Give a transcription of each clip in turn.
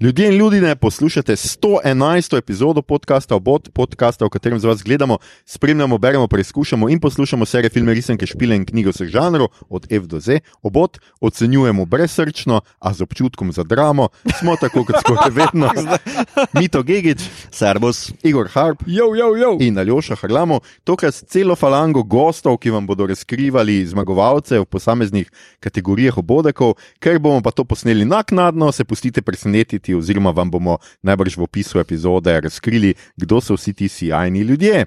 Ljudje in ljudje, poslušate 111. epizodo podcasta Obot, podcasta, v katerem z vas gledamo, spremljamo, beremo, preizkušamo in poslušamo serije filme, risanke, špile in knjige vseh žanrov, od F do Z. Obot ocenjujemo brezsrčno, a z občutkom za dramo. Smo tako kot skoraj vedno. Mito Gigič, Servus. Igor Harp Jo, jo, jo. in Aljoša Harlamo. Tokrat s celo falango gostov, ki vam bodo razkrivali zmagovalce v posameznih kategorijah obodekov, ker bomo pa to posneli naknadno, se pustite presenetiti, oziroma vam bomo najbrž v opisu epizode razkrili, kdo so vsi ti sijajni ljudje.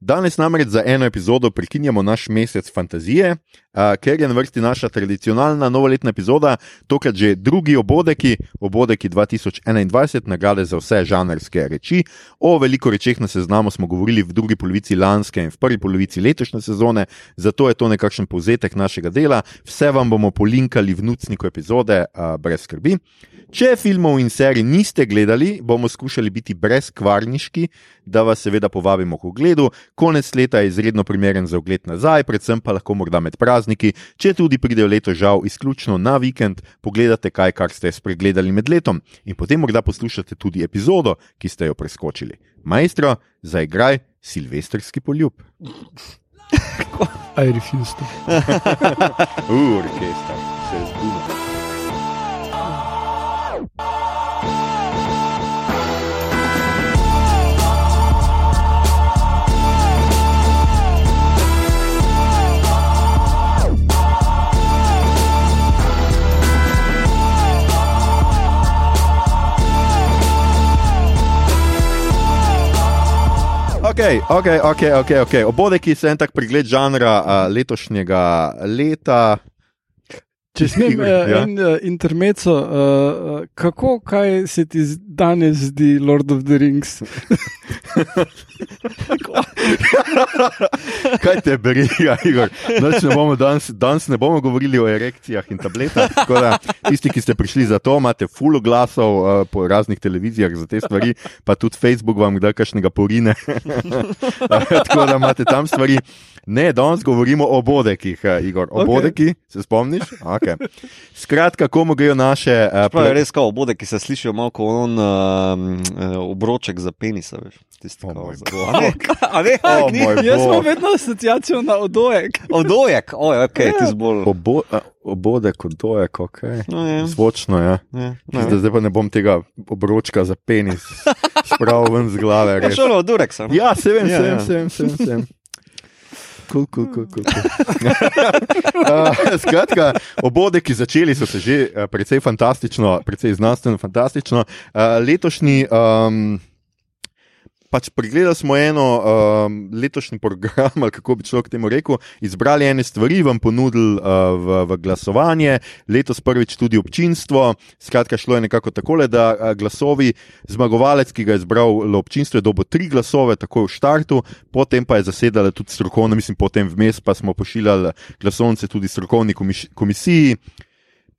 Danes namreč za eno epizodo prekinjamo naš mesec fantazije, a, ker je na vrsti naša tradicionalna novoletna epizoda, tokrat že drugi obodeki, obodeki 2021, nagrade za vse žanrske reči. O veliko rečeh na seznamu smo govorili v drugi polovici lanske in v prvi polovici letošnje sezone, zato je to nekakšen povzetek našega dela. Vse vam bomo polinkali v nucniku epizode, a, brez skrbi. Če filmov in serij niste gledali, bomo skušali biti brezkvarniški, da vas seveda povabimo k ogledu. Konec leta je izredno primeren za ogled nazaj, predvsem pa lahko morda med prazniki, če tudi pridejo leto žal izključno na vikend, pogledate kaj, kar ste spregledali med letom in potem morda poslušate tudi epizodo, ki ste jo preskočili. Majstro, zaigraj silvestrski poljub. I refuse to. Uh, orkester, se je zbudil. Ok, ok, ok, ok. okay. Obodeki so en tak pregled žanra uh, letošnjega leta. Če smem Igor, uh, ja. en uh, intermezzo, uh, kako kaj se ti danes zdi Lord of the Rings? Kaj te briga, Igor? Noč ne bomo danes, danes ne bomo govorili o erekcijah in tabletah. Da, tisti, ki ste prišli za to, imate full glasov uh, po raznih televizijah za te stvari, pa tudi Facebook vam da kakšnega porine. tako da imate tam stvari. Ne, danes govorimo o bodekih, uh, Igor. O Ok. bodeki, se spomniš? Okay. Skratka, komu grejo naše. Uh, Prav je res kao obode, ki se slišijo malo kot on uh, obroček za penisa. Veš. Tisti, O kao, moj za-. A ne, a ne, a ni? moj Jaz imam vedno asociacijo na odojek. Odojek, oj, ok, ti zbolj. Obo, a, obodek, odojek, ok. No, je, Zvočno je. Ja. je, Zdaj, ne. zdaj pa ne bom tega obročka za penis spravil ven z glave. Je res. šlo od Dureksa. no? Ja, se vem, Ja, se vem, ja. se vem, se vem. se vem. Kul, kul, kul, kul. kul. Uh, Skratka, obodeki začeli so se že uh, precej fantastično, precej znanstveno fantastično. Uh, letošnji. Um, Pač pregledali smo eno um, letošnji program, ali kako bi človek temu rekel, izbrali ene stvari, vam ponudili uh, v, v glasovanje, letos prvič tudi občinstvo. Skratka, šlo je nekako tako, da uh, glasovi, zmagovalec, ki ga je izbral občinstvo, je dobil tri glasove, takoj v štartu, potem pa je zasedala tudi strokovna, mislim, potem vmes pa smo pošiljali glasovnice tudi strokovni komis komisiji.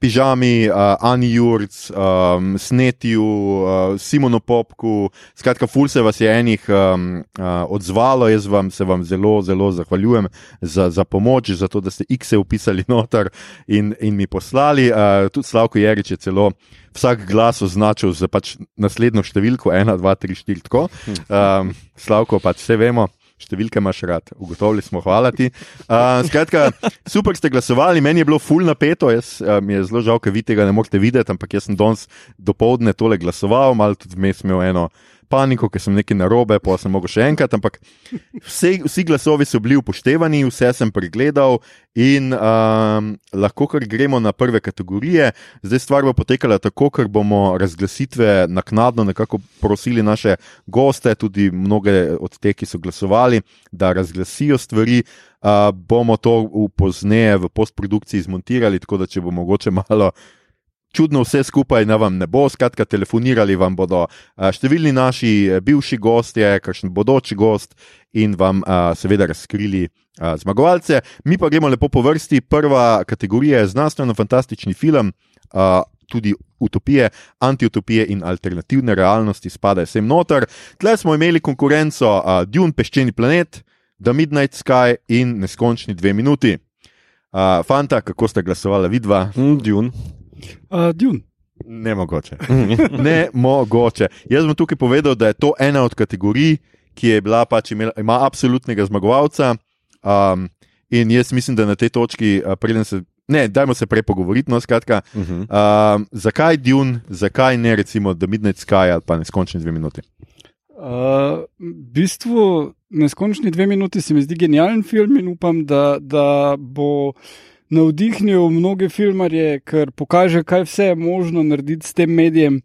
Pižami, uh, Ani Jurc, um, Snetiju, uh, Simonu Popku, skratka, ful se vas je enih um, uh, odzvalo, jaz vam se vam zelo, zelo zahvaljujem za, za pomoč, za to, da ste X-e upisali noter in, in mi poslali. Uh, tudi Slavko Jerič je celo vsak glas označil za pač naslednjo številko, 1, 2, 3, 4, tako. Um, Slavko, pač vse vemo. Številke imaš rad, ugotovili smo, hvala ti. Uh, skratka, super ste glasovali, meni je bilo ful napeto, jaz mi je zelo žal, ker vi tega ne morete videti, ampak jaz sem danes dopoledne tole glasoval, malo tudi vmes imel eno paniko, ker sem nekaj narobe, pa sem mogel še enkrat, ampak vse, vsi glasovi so bili upoštevani, vse sem pregledal in um, lahko kar gremo na prve kategorije. Zdaj stvar bo potekala tako, ker bomo razglasitve naknadno nekako prosili naše goste, tudi mnoge od teh, ki so glasovali, da razglasijo stvari. Uh, bomo to v pozneje v postprodukciji zmontirali, tako da če bo mogoče malo čudno vse skupaj, ne vam ne bo, skratka, telefonirali vam bodo a, številni naši eh, bivši gostje, kakšen bodoči gost in vam a, seveda razkrili zmagovalce. Mi pa gremo lepo po vrsti. Prva kategorija je znanstveno-fantastični film. Tudi utopije, antiutopije in alternativne realnosti spadajo sem noter. Tle smo imeli konkurenco uh, Dune, peščeni planet, The Midnight Sky in neskončni dve minuti. Uh, fanta, kako ste glasovali, vidva? Mm, Dune. Uh, Dune. Ne mogoče. Ne mogoče. Jaz bom tukaj povedal, da je to ena od kategorij, ki je bila pač imela, ima absolutnega zmagovalca. Um, in jaz mislim, da na tej točki, uh, preden se. Ne, dajmo se prej pogovoriti. No, skratka, Mhm. um, zakaj Dune, zakaj ne recimo The Midnight Sky ali pa neskončni dve minuti? Uh, v bistvu, neskončni dve minuti se mi zdi genijalen film in upam, da, da bo navdihnil mnoge filmarje, ker pokaže, kaj vse je možno narediti s tem medijem.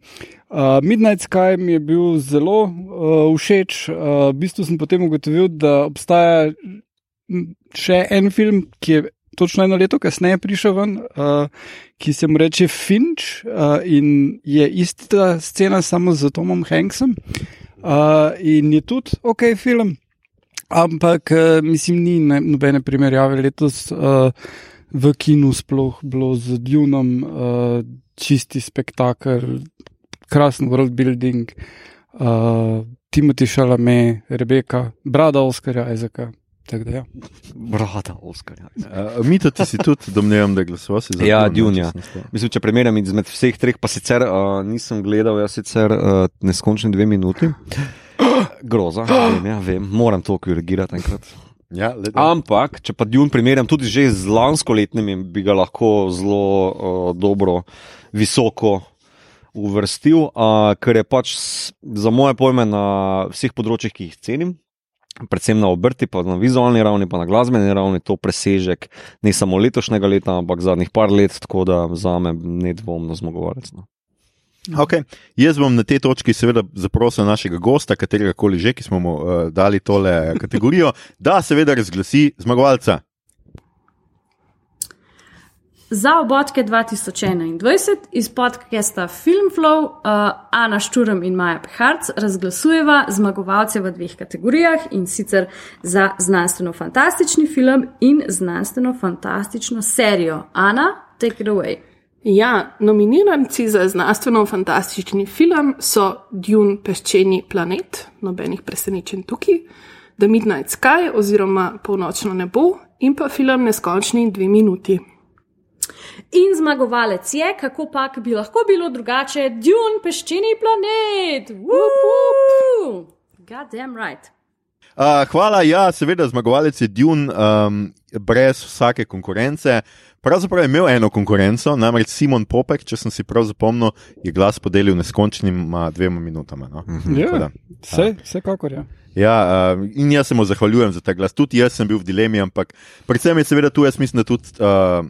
Uh, Midnight Sky mi je bil zelo uh, všeč. Uh, v bistvu sem potem ugotovil, da obstaja še en film, ki je točno eno leto kasneje prišel ven, uh, ki se mu reče Finch uh, in je ista scena, samo z Tomom Hanksom. Uh, in je tudi ok film, ampak uh, mislim, ni ne, nobene primerjave letos uh, v kinu, sploh bilo z Dunom, uh, čisti spektakel, krasen world building, uh, Timothy Chalamet, Rebeka, brada Oskarja Da, ja. Brada, Oskar. Uh, Mi tudi si tudi domnevam, da glasoval si za Ja, če ja. spomnil. Mislim, če primerjam izmed vseh treh, pa sicer uh, nisem gledal, jaz sicer uh, neskončni dve minuti. Groza, vem, ja, vem, moram to korigirati enkrat. Ja, le, Ampak, če pa Dune primerjam tudi že z lansko letnim, bi ga lahko zelo uh, dobro, visoko uvrstil, uh, ker je pač za moje pojme na vseh področjih, ki jih cenim. Predvsem na obrti, pa na vizualni ravni, pa na glasbeni ravni, to presežek ne samo letošnjega leta, ampak zadnjih par let, tako da za me nedvomno zmagovalec. No. Okay. Jaz bom na tej točki seveda zaprosil našega gosta, katerega koli že, ki smo mu uh, dali tole kategorijo, da seveda razglasi zmagovalca. Za obotke 2021 iz podcasta Filmflow uh, Ana Šturm in Maja Peharc razglasujeva zmagovalce v dveh kategorijah in sicer za znanstveno-fantastični film in znanstveno-fantastično serijo. Ana, take it away. Ja, nominiranci za znanstveno-fantastični film so Dune Peščeni planet, nobenih presenečenj tukaj, The Midnight Sky oziroma Polnočno nebo in pa film Neskončni dve minuti. In zmagovalec je, kako pa bi lahko bilo drugače, Dune Peščeni planet. Woo! God damn right. Uh, hvala, ja, seveda zmagovalec je Dune um, brez vsake konkurence. Pravzaprav je imel eno konkurenco, namreč Simon Popek, če sem si prav zapomnil, je glas podelil neskončnima dvema minutama. No? Tako da. Ja, vse, vsekakor je. Ja, uh, in jaz se mu zahvaljujem za ta glas. Tudi jaz sem bil v dilemi, ampak predvsem je seveda tu, jaz mislim, da tudi uh,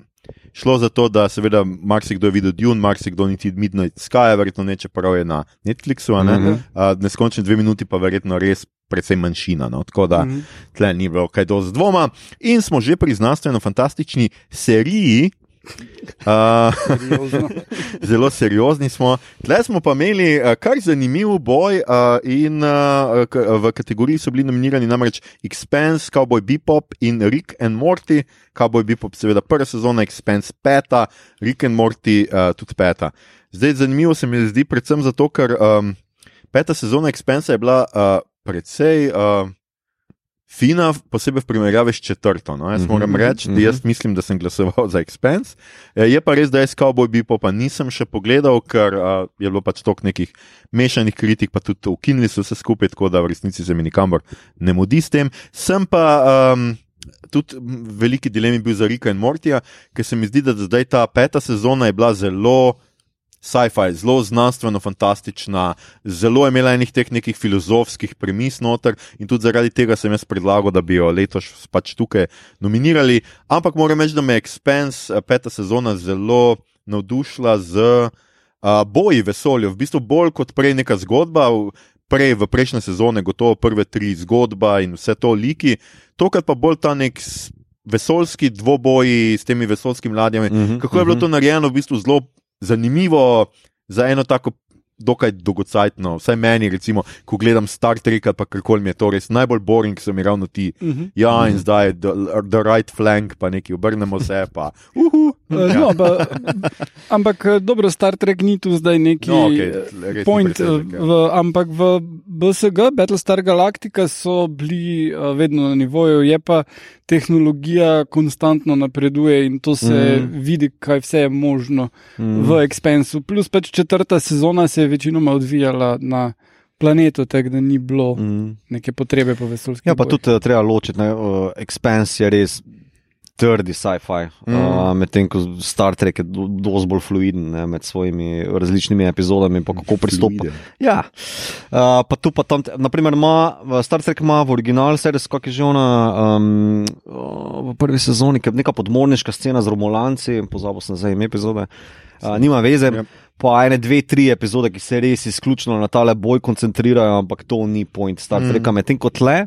šlo za to, da seveda marsikdo je videl Dune, marsikdo niti Midnight Sky, verjetno ne, čeprav je na Netflixu, a ne. Mhm. Uh, neskončne dve minuti pa verjetno res precej manjšina. No? Tako da Mhm. tle ni bilo kaj dosti dvoma. In smo že pri znanstveno-fantastični seriji. Uh, Seriozno. zelo seriozni smo. Tle smo pa imeli uh, kar zanimiv boj, uh, in uh, v kategoriji so bili nominirani namreč Expense, Cowboy Bebop in Rick and Morty. Cowboy Bebop, seveda prva sezona, Expense peta, Rick and Morty uh, tudi peta. Zdaj zanimivo se mi zdi predvsem zato, ker um, peta sezona Expense je bila uh, precej. Uh, Fina, posebej v primerjavi s četrto. No? Jaz Mhm, moram reči, da mhm. jaz mislim, da sem glasoval za Expense. Eh, Je pa res, da jaz Cowboy Bebop nisem še pogledal, ker uh, je bilo pač toliko nekih mešanih kritik, pa tudi ukinili so vse skupaj, tako da v resnici se mi nikamor ne mudi s tem. Sem pa um, tudi veliki dilemi bil za Rika in Mortija, ker se mi zdi, da zdaj ta peta sezona je bila zelo. Sci-fi, zelo znanstveno, fantastična, zelo je imela enih teh nekih filozofskih premis noter, in tudi zaradi tega sem jaz predlagal, da bi jo letos pač tukaj nominirali. Ampak moram reči, da me je Expense, eh, peta sezona, zelo navdušila z uh, boji v vesolju. V bistvu bolj kot prej neka zgodba, prej v prejšnje sezone, gotovo prve tri zgodba in vse to liki, tokrat pa bolj ta nek vesoljski dvoboji s temi vesoljskimi ladjami. Mhm, Kako je bilo to narejeno, v bistvu zelo zanimivo za eno tako. Dokaj dolgocajtno, vsaj meni, recimo, ko gledam Star Trek ali pa karkoli mi je to res najbolj boring, so mi ravno ti. Mhm. Ja, in zdaj je the, the right flank, pa nekaj obrnemo se, pa uhu. Eh, No, ampak, ampak eh, dobro, Star Trek ni tu zdaj neki No, okej, eh, point, presežek, eh, ja. v, ampak v BSG, Battlestar Galactica so bili uh, vedno na nivoju, je pa tehnologija konstantno napreduje in to se mm. vidi, kaj vse je možno mm. v Expensu. Plus pač četrta sezona se večinoma odvijala na planetu, tako da ni bilo mm. neke potrebe po vesoljskem. Ja, pa tudi uh, treba ločiti, da uh, Expense je res trdi sci-fi, mm. uh, medtem ko Star Trek je dosti bolj fluiden ne, med svojimi različnimi epizodami, pa kako pristopa. Ja, uh, pa tu pa tam, naprimer, ima, Star Trek ima v original seriji, kako je že ona um, v prvi sezoni, neka podmorniška scena z Romulanci, pozabil sem za ime epizode, uh, nima veze. Yep. Pa ene, dve, tri epizode, ki se res izključno na tale boj koncentrirajo, ampak to ni point Star Treka, mm. medtem ko tle,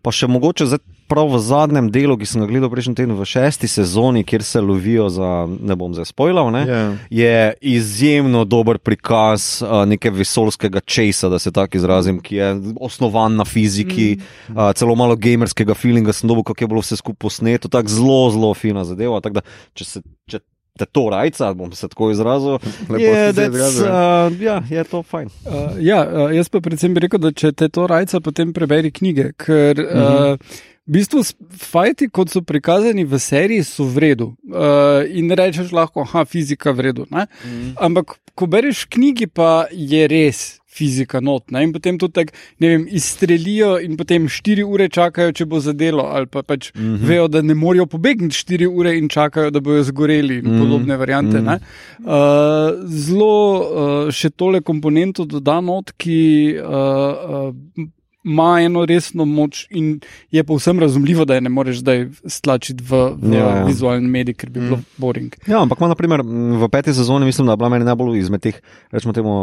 pa še mogoče zdaj prav v zadnjem delu, ki sem ga gledal prejšnji teden, v šesti sezoni, kjer se lovijo za, ne bom zdaj spoilal, ne, yeah. Ja. je izjemno dober prikaz uh, neke vesolskega česa, da se tako izrazim, ki je osnovan na fiziki, mm. uh, celo malo gamerskega feelinga sem dobil, kako je bilo vse skupaj posneto, tako zelo, zelo fina zadeva. Tak da, če se, če to rajca, bom se tako izrazil. Je, that's, uh, ja, je to fajn. Uh, ja, uh, jaz pa predvsem bi rekel, da če te to rajca, potem preberi knjige. Ker, uh -huh. uh, V bistvu, fajti, kot so prikazani v seriji, so v redu. Uh, in rečeš lahko, da je fizika v redu. Mm. Ampak, ko bereš knjigi, pa je res fizika not. Ne? In potem to tako, ne vem, izstrelijo in potem štiri ure čakajo, če bo zadelo, ali pa pač mm -hmm. vejo, da ne morejo pobegniti štiri ure in čakajo, da bojo zgoreli in mm -hmm. podobne variante. Mm -hmm. uh, zelo uh, še tole komponento dodano, ki. Uh, uh, ima eno resno moč in je povsem razumljivo, da je ne moreš zdaj stlačiti v, v ja, ja. vizualni medij, ker bi mm. bilo boring. Ja, ampak ima, naprimer, v peti sezoni, mislim, da je bila meni najbolj izmed teh, rečemo temu,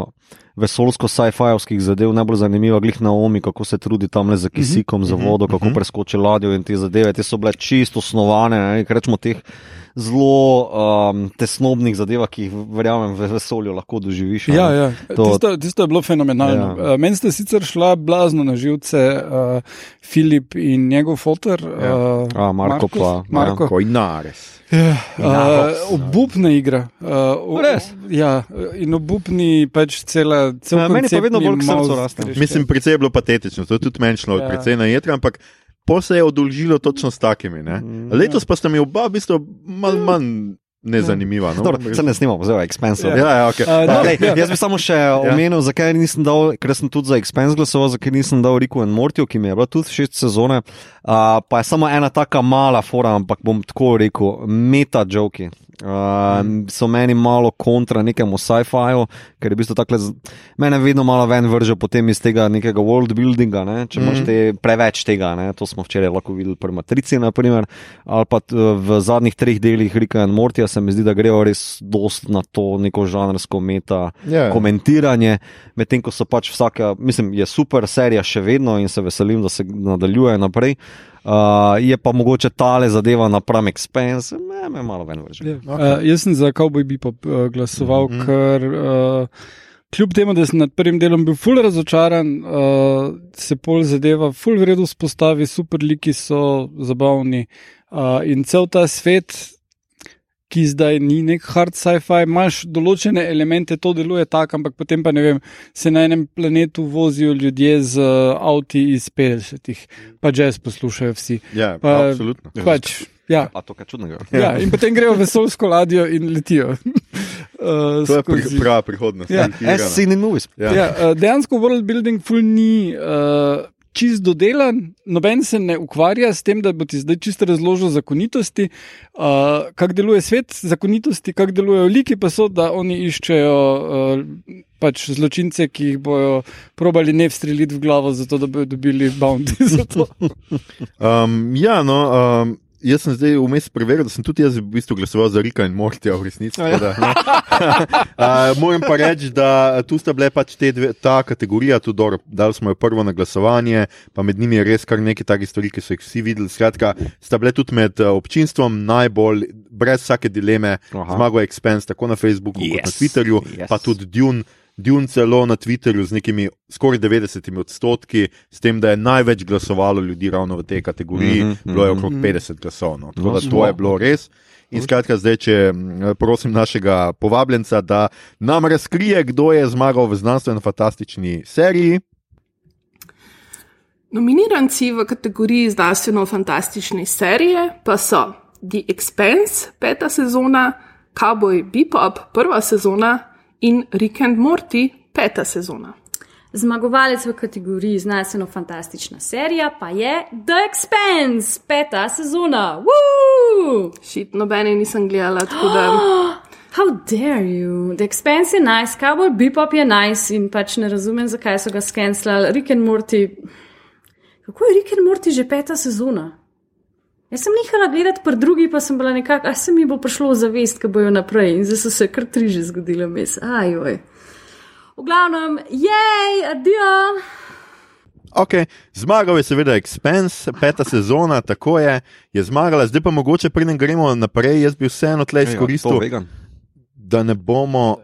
vesolsko-sci-fi-ovskih zadev najbolj zanimiva, glih na omi, kako se trudi tam le za mhm. kisikom, mm -hmm. za vodo, kako mm -hmm. preskoči ladjo in te zadeve. Te so bile čisto osnovane, ne, rečemo teh zelo um, tesnobnih zadevah, ki jih verjamem v vesolju lahko doživiš. Ja, ja. To... Tisto, tisto je bilo fenomenalno. Ja. Uh, Meni ste sicer šla blazno na živce, uh, Filip in njegov fotor, ja. uh, A, Marko, Marko, pa Marko. Ja. Inares. Ja, uh, obupna igra. Uh, Res. Ja, in obupni pač cela. Cel ja, meni pa vedno bolj srce raste. Mislim, precej je bilo patetično, to je tudi menšlo, ja. precej na jedra, ampak po se je odolžilo točno s takimi. Mm, Letos pa sta mi oba, v bistvu, malo ja. manj. Nezanimivo. No? Se ne snimamo, zelo expensive. Ja, ja, okay. uh, no, uh, jaz bi samo še ja. omenil, zakaj nisem dal, ker sem tudi za expensive glasoval, zakaj nisem dal Riku in Mortiju, ki mi je bila tudi šest sezone. Uh, pa je samo ena taka mala fora, ampak bom tako rekel, meta joki. Mm. So meni malo kontra nekemu sci-fiu, ker je v bistvu tako, mene vedno malo ven vrže potem iz tega nekega world buildinga, ne? če mm. imaš te preveč tega, ne? to smo včeraj lahko videli pri Matrici, naprimer, ali pa v zadnjih treh delih Rika in Mortija se mi zdi, da grejo res dost na to neko žanrsko meta yeah. Ja. komentiranje, medtem ko so pač vsaka, mislim, je super serija še vedno in se veselim, da se nadaljuje naprej. Uh, je pa mogoče tale zadeva na pram expense, me, me malo ven vrže. Yeah. Okay. Uh, jaz sem za Cowboy Bebop uh, glasoval, mm -hmm. ker uh, kljub temu, da sem nad prvim delom bil ful razočaran, uh, se pol zadeva ful vredno spostavi, super liki so zabavni uh, in cel ta svet ki zdaj ni nek hard sci-fi, imaš določene elemente, to deluje tako, ampak potem pa ne vem, se na enem planetu vozijo ljudje z uh, avti iz 50-ih, pa jazz poslušajo vsi. Ja, pa, absolutno. Pač, ja. A to kaj čudnega. Ja, in potem grejo v vesoljsko ladjo in letijo. Uh, to je pri, prava prihodnost. Ja, SC in movies. Ja. Ja, uh, dejansko world building ful ni. Uh, čist dodelan, noben se ne ukvarja s tem, da bo ti zdaj čisto razložil zakonitosti, uh, kako deluje svet, zakonitosti, kako delujejo liki, pa so, da oni iščejo uh, pač zločince, ki jih bojo probali ne vstreliti v glavo, zato da bodo dobili bounty. um, ja, no. Um, jaz sem zdaj vmes preveril, da sem tudi jaz v bistvu glasoval za Rika in Mortija v resnici. Ja. Da, uh, moram pa reči, da tu sta bile pač te dve, ta kategorija, tudi dobro, dali smo jo prvo na glasovanje, pa med njimi je res kar nekaj takih stvari, ki so jih vsi videli. Skratka, sta bile tudi med občinstvom najbolj, brez vsake dileme, zmagal Expense, tako na Facebooku yes. kot na Twitterju, yes. pa tudi Dune. Dune celo na Twitterju z nekimi skoraj 90 odstotki, s tem, da je največ glasovalo ljudi ravno v tej kategoriji, mm -hmm, bilo je okrog 50 glasov. No. Tako da to je bilo res. In skratka, zdaj, če prosim našega povabljenca, da nam razkrije, kdo je zmagal v znanstveno-fantastični seriji. Nominiranci v kategoriji znanstveno-fantastične serije pa so The Expanse, peta sezona, Cowboy Bebop, prva sezona in Rick and Morty, peta sezona. Zmagovalec v kategoriji znanstveno-fantastična serija pa je The Expanse, peta sezona. Šit, nobene nisem gledala, tako da. How dare you? The Expanse je nice, Cowboy Bebop je nice in pač ne razumem, zakaj so ga skenslali. Rick and Morty. Kako je Rick and Morty že peta sezona? Jaz sem nehala gledati, pa drugi pa sem bila nekako, a se mi bo prišlo v zavest, ko bojo naprej in zdaj so se kar tri že zgodile mes. Ajoj. V glavnem, jej, adijo. Okay. Zmagal je seveda Expense, peta sezona, tako je, je zmagala, zdaj pa mogoče preden gremo naprej, jaz bi vseeno tle izkoristil, da ne bomo.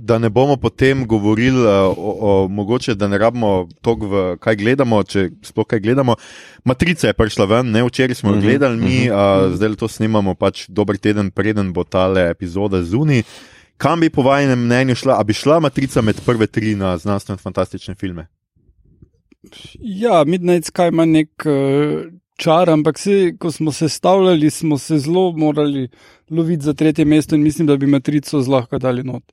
Da ne bomo potem govorili, uh, o, o, mogoče, da ne rabimo to, kaj gledamo, če sploh kaj gledamo. Matrica je prišla ven, ne včeraj smo jo Mhm, gledali, mi uh, zdaj to snimamo pač dober teden, preden bo ta epizoda zunaj. Kam bi po vašem mnenju šla, a bi šla Matrica med prve tri na znanstveno-fantastične filme? Ja, Midnight Sky ima nek uh, čar, ampak se, ko smo se stavljali, smo se zelo morali loviti za tretje mesto in mislim, da bi Matrico zlahka dali not.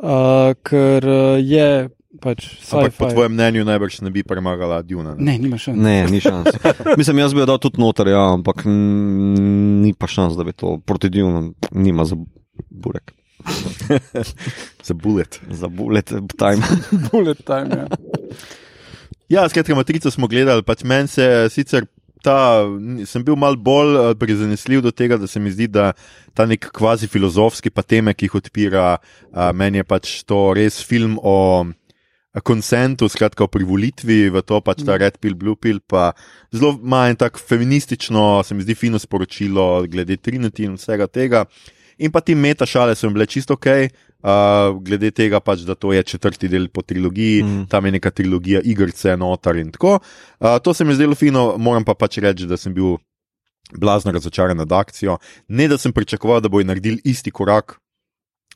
Uh, ker uh, je pač Ampak po tvojem mnenju najbrž ne bi premagala Duna. Ne, nima še. Ne, ni šans. Mislim, jaz bi jo dal tudi noter, ja, ampak ni pa šans, da bi to proti Dunu nima za burek. Za bullet. Za bullet time. Bullet time. Ja. Ja, skratka, Matrico smo gledali, pač meni se sicer. Ta, sem bil mal bolj eh, prizanesljiv do tega, da se mi zdi, da ta nek kvazi filozofski pa teme, ki jih odpira, a, meni je pač to res film o a, konsentu, skratka o privolitvi v to, pač ta red pill, blue pill, pa zelo ima en tak feministično, se mi zdi, fino sporočilo glede Trinity in vsega tega. In pa ti meta šale so mi bile čisto ok, uh, glede tega, pač, da to je četrti del po trilogiji, mm. tam je neka trilogija igrice, notar in tako. Uh, to se mi je zdelo fino, moram pa pač reči, da sem bil blazno razočaran nad akcijo. Ne, da sem pričakoval, da bojo naredili isti korak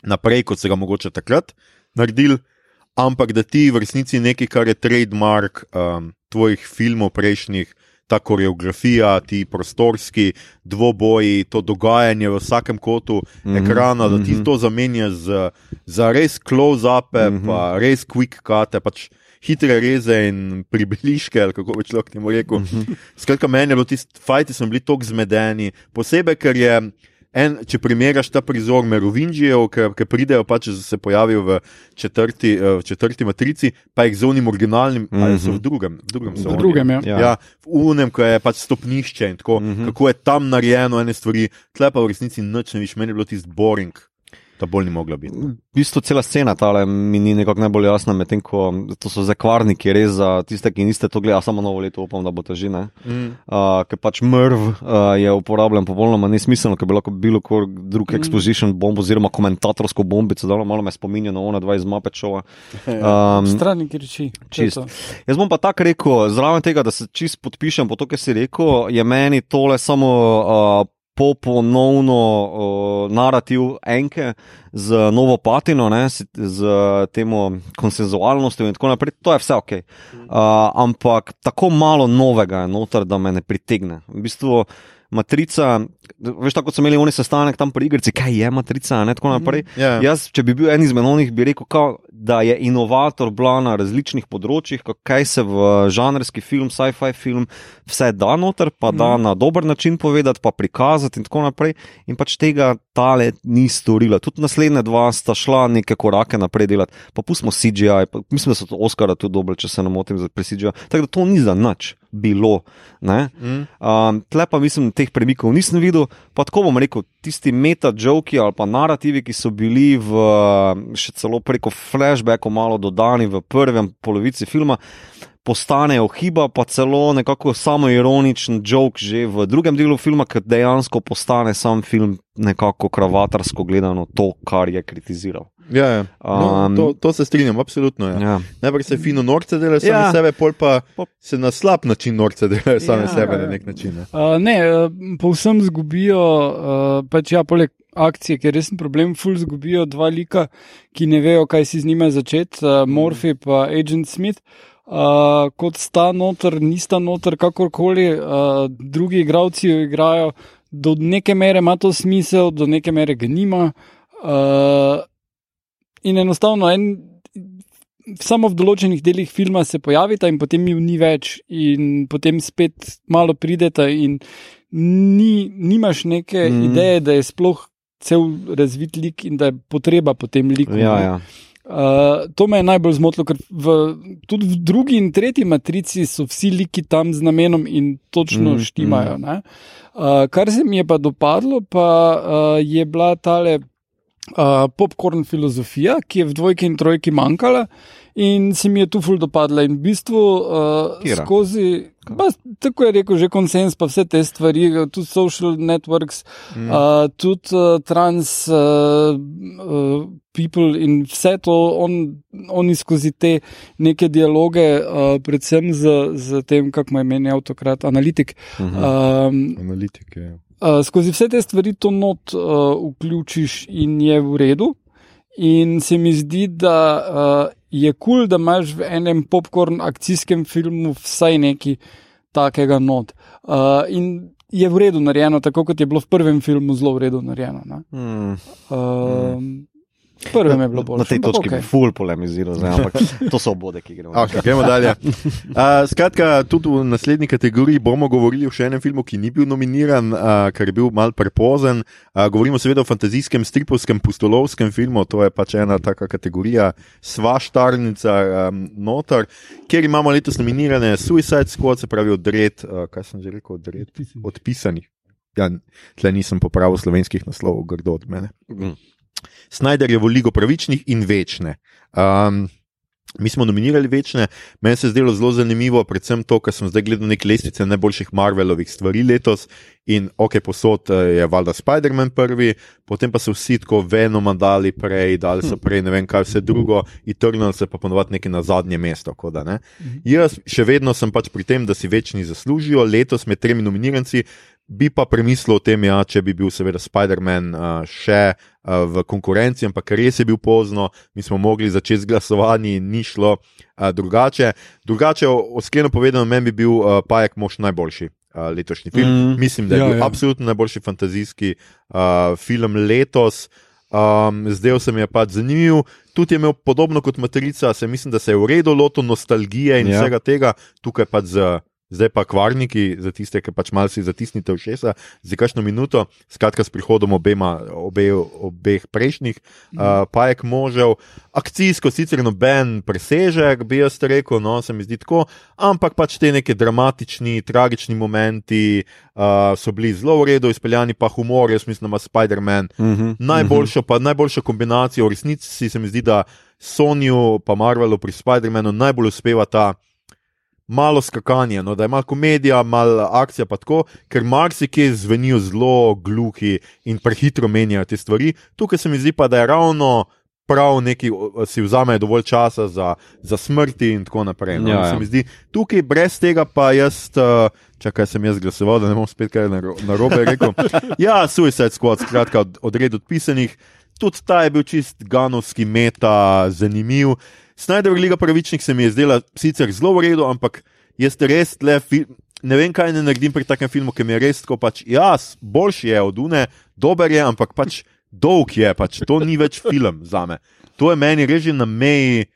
naprej, kot so ga mogoče takrat naredili, ampak da ti v resnici nekaj, kar je trademark um, tvojih filmov prejšnjih. Ta koreografija, ti prostorski dvoboji, to dogajanje v vsakem kotu mm -hmm. ekrana, da ti mm -hmm. to zamenja z, za res close-upe, mm -hmm. pa res quick cut, pač hitre reze in približke, ali kako bi človek temu rekel. Mm -hmm. Skratka, meni je bilo tisti fajti, smo bili tako zmedeni, posebej, ker je. En, če primerjaš ta prizor Merovinžijev, ki pridejo, pa če se pojavijo v četrti, v četrti matrici, pa jih z unim originalnim, mm -hmm. ali so v drugem, v drugem, so V drugem, ja. Ja. V unem, ko je pač stopnišče in tako, mm -hmm. kako je tam narejeno, ene stvari, tle pa v resnici nič ne viš, meni je bilo tisti boring, ta bolj ni mogla biti. V bistvu cela scena tale mi ni nekako najbolj jasna, medtem ko to so zakvarniki, res za tiste, ki niste to gledali, samo novo leto upam, da bo to že ne. Mm. Uh, ker pač mrv uh, je uporabljen popolnoma nesmiselno, ker bi lahko bilo kor drug mm. exposition bomb oziroma komentatorsko bombico, da malo me spominja na ona dva iz Mapečova. Um, Strani kriči. to je Čist. to. Jaz bom pa tako rekel, zraven tega, da se čist podpišem po to, kar si rekel, je meni tole samo uh, poponovno uh, narativ enke z novo patino, ne, s- z temo konsenzualnostjo in tako naprej. To je vse ok. Uh, ampak tako malo novega je noter, da me ne pritegne. V bistvu matrica, veš, tako so imeli oni sestanek tam pri igrici, kaj je matrica in tako naprej. Ja. Jaz, če bi bil en izmed onih, bi rekel, kao, da je inovator bila na različnih področjih, ka- kaj se v žanrski film, sci-fi film, vse da noter, pa da na dober način povedati, pa prikazati in tako naprej. In pač tega tale ni storila. Tudi naslednja dva sta šla neke korake naprej delati. Pa pustimo CGI, pa, mislim, da so to Oscara tudi dobili, če se ne motim, za- CGI. Tako da to ni za nič bilo. Ne? Mm. Um, tle pa mislim, teh premikov nisem videl. Pa tako bom rekel, tisti meta-joki ali pa narativi, ki so bili v, še celo preko flashbackov malo dodani v prvem polovici filma, postanejo hiba, pa celo nekako samo ironičen jok že v drugem delu filma, ker dejansko postane sam film nekako kravatarsko gledano to, kar je kritiziral. Ja, ja. No, Um, to, to se strinjam, absolutno. Ja. Ja. Najprej se fino norce delajo sami Ja. sebe, pol pa se na slab način norce delajo sami Ja. sebe na nek način. Ne. Uh, ne, uh, povsem zgubijo, uh, pač ja, poleg akcije, ker resen problem, ful zgubijo dva lika, ki ne vejo, kaj si z njima začeti, uh, Morphy in Agent Smith. uh, kot sta noter, nista noter, kakorkoli, uh, drugi igravci jo igrajo. Do neke mere ima to smisel, do neke mere ga nima. Uh, in enostavno, en, samo v določenih delih filma se pojavita, in potem jih ni več, in potem spet malo prideta, in ni, nimaš neke mm. ideje, da je sploh cel razvit lik in da je potreba po tem liku. Ja, ja. Uh, to me je najbolj zmotilo, ker v, tudi v drugi in tretji matrici so vsi liki tam z namenom in točno mm, štimajo. Mm. Uh, kar se mi je pa dopadlo, pa uh, je bila tale uh, popkorn filozofija, ki je v dvojki in trojki manjkala. In se mi je tu ful dopadla. In v bistvu uh, skozi, pa, tako je rekel, že konsens, pa vse te stvari, tudi social networks, mm. uh, tudi uh, trans uh, uh, people in vse to, on, oni skozi te neke dialoge, uh, predvsem z, z tem, kako me meni avtokrat, analitik. Mm -hmm. um, analitik, ja. Uh, skozi vse te stvari to not uh, vključiš in je v redu. In se mi zdi, da uh, je kul, cool, da imaš v enem popkorn akcijskem filmu vsaj nekaj takega not. Uh, in je v redu narejeno, tako kot je bilo v prvem filmu zelo v redu narejeno. Hmm. Uh, hmm. Prvem je bilo bolj. Na tej točki okay. bi full polemiziral, zdaj, ampak to so obode, ki gremo. Okay, gremo dalje. Uh, skratka, tudi v naslednji kategoriji bomo govorili o še enem filmu, ki ni bil nominiran, uh, ker je bil mal prepozen. Uh, govorimo seveda o fantazijskem, stripovskem, pustolovskem filmu, to je pač ena taka kategorija, svaštarnica um, notor, kjer imamo letos nominirane Suicide Squad, se pravi odred, uh, kaj sem že rekel, odred, odpisani. Ja, tle nisem popravil slovenskih naslovov, grdo od mene. Mm. Snyderjevo ligo pravičnih in večne. Um, mi smo nominirali večne, meni se je zdelo zelo zanimivo, predvsem to, kar sem zdaj gledal neke lestvice najboljših Marvelovih stvari letos. In ok, posod eh, je valjda Spider-Man prvi, potem pa so vsi tako Venoma dali prej, dali so prej ne vem kaj vse drugo, Eternal se pa ponovadi nekaj na zadnje mesto. Da, ne? Mhm. Jaz še vedno sem pač pri tem, da si večni zaslužijo, letos med tremi nominiranci bi pa premislil o tem, ja, če bi bil seveda Spider-Man uh, še uh, v konkurenci, ampak res je bil pozno, mi smo mogli začeti z glasovanji in ni šlo uh, drugače. Drugače, oskreno povedano, meni bi bil uh, Pajek mož najboljši. Uh, letošnji film. Mm, Mislim, da je ja, bil ja. absolutno najboljši fantazijski uh, film letos. Um, zdaj se mi je pač zanimiv. Tudi je imel podobno kot Matrica, se mislim, da se je v redu lotil nostalgije in ja. vsega tega, tukaj pač z zdaj pa kvarniki, za tiste, ki pač malce zatisnite v šesa, za kakšno minuto, skratka s prihodom obema, obe, obeh prejšnjih, mm. uh, pajek možev. Akcijsko sicer noben presežek, bi jaz rekel, no, se mi zdi tako, ampak pač te neke dramatični, tragični momenti uh, so bili zelo v redu, izpeljani pa humor, jaz mislim, da ima Spider-Man mm -hmm. najboljšo, pa najboljšo kombinacijo, v resnici se mi zdi, da Sonju pa Marvelu pri Spider-Manu najbolj uspeva ta malo skakanje, no, da je malo komedija, malo akcija, pa tako, ker marsikaj zvenijo zelo gluhi in prehitro menjajo te stvari. Tukaj se mi zdi pa, da je ravno. Prav, neki si vzamejo dovolj časa za, za smrti, in tako naprej. No, ja, ja. Zdi, tukaj, brez tega, pa jaz, eh, čakaj, sem jaz glasoval, da ne bom spet kaj na robe rekel. Ja, Suicide Squad, skratka, od, odred odpisanih. Tudi ta je bil čist ganovski meta, zanimiv. Snajder Liga pravičnih se mi je zdela sicer zelo v redu, ampak jaz res le ne vem, kaj ne naredim pri takem filmu, ki mi je res tako pač, jaz, boljši je od Une, dober je, ampak pač dolg je, pač to ni več film za me. To je meni reži na meji,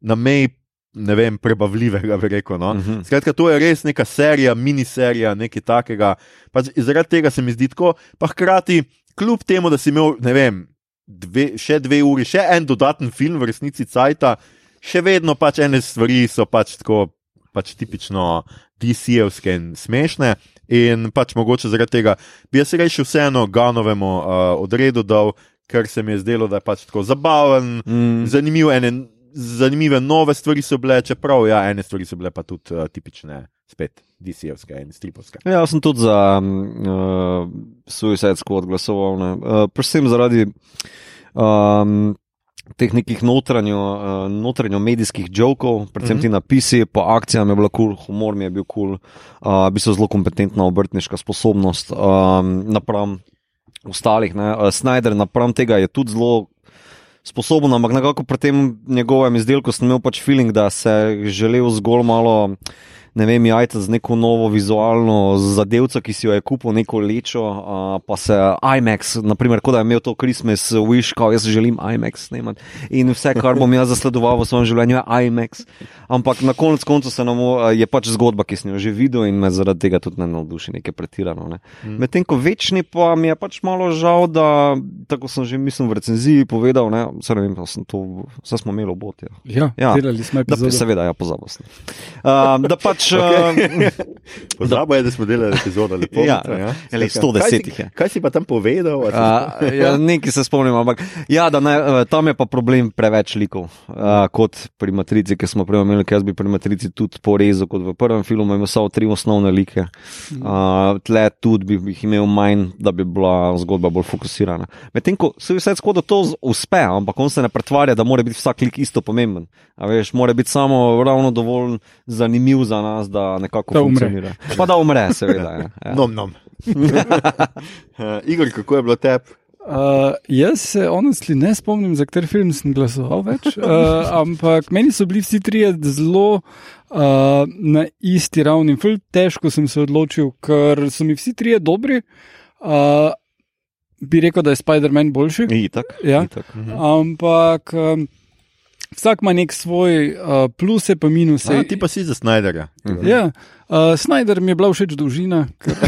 na meji. Ne vem, prebavljivega, bi rekel. No? Uh mhm. -huh. Skratka, to je res neka serija, miniserija, nekaj takega. Pač zaradi tega se mi zdi tako, pa hkrati, kljub temu, da si imel, ne vem, dve, še dve uri, še en dodaten film, v resnici Cajta, še vedno pač ene stvari so pač tako pač tipično DC-evske in smešne. In pač mogoče zaradi tega bi jaz rekel vseeno Ganovemu uh, odredu dal, ker se mi je zdelo, da je pač tako zabaven, mm. zanimiv, ene, zanimive nove stvari so bile, čeprav ja, ene stvari so bile pa tudi uh, tipične. Spet DC-evske in stripovske. Ja, jaz sem tudi za uh, Suicide Squad glasoval, uh, predvsem zaradi um, teh nekih notranjo, uh, notranjo medijskih jokov, predvsem mm -hmm. ti napisi, po akcijam je bilo kul, cool, humor mi je bil kul, cool, uh, bi se zelo kompetentna obrtniška sposobnost um, napram ostalih. Uh, Snyder napram tega je tudi zelo. sposoben, ampak nekako pri tem njegovem izdelku sem imel pač feeling, da se je želel zgolj malo. Ne vem, jajca z neko novo vizualno zadevco, ki si jo je kupil, neko lečo, uh, pa se IMAX, naprimer, kot da je imel to Christmas wish, kao jaz želim IMAX snemati. In vse, kar bom jaz zasledoval v svojem življenju, je IMAX. Ampak na koncu koncu se nam je pač zgodba, ki sem jo že videl in me zaradi tega tudi ne navduši nekaj pretirano. Ne. Mm. Medtem ko večni pa mi je pač malo žal, da, tako sem že mislim v recenziji povedal, ne, vse ne vem, sem to, vse smo imeli obotje. Ja, Ja. delali smo Da, epizodo. seveda, ja, pozabil sem. Uh, da pač. Okay. Pozabo je, da smo delali epizodo lepo. Ja, ali 110 jih je. Kaj si pa tam povedal? Uh, ja, nekaj se spomnim, ampak ja, da ne, eh, tam je pa problem preveč likov. Uh, kot pri Matrici, ki smo prej imeli, jaz bi pri Matrici tudi porezal, kot v prvem filmu, imel samo tri osnovne like. Uh, tle tudi bi jih imel manj, da bi bila zgodba bolj fokusirana. Medtem ko se vse skoda to uspe, ampak on se ne pretvarja, da mora biti vsak lik isto pomemben. A veš, mora biti samo ravno dovolj zanimiv za nas, da nekako Da umre. funkcionira. Pa da umre, seveda. Ja. Ja. Nom, nom. uh, Igor, kako je bilo tebi? Uh, jaz se honestly ne spomnim, za kateri film sem glasoval več, uh, ampak meni so bili vsi trije zelo uh, na isti ravni. Ful težko sem se odločil, ker so mi vsi trije dobri. Uh, bi rekel, da je Spider-Man boljši. Itak, Ja. itak. Ampak um, vsak ima nek svoj uh, pluse, pa minuse. A, ti pa si za Snyderja. Ja, uh, Snyder mi je bila všeč dolžina. Ker...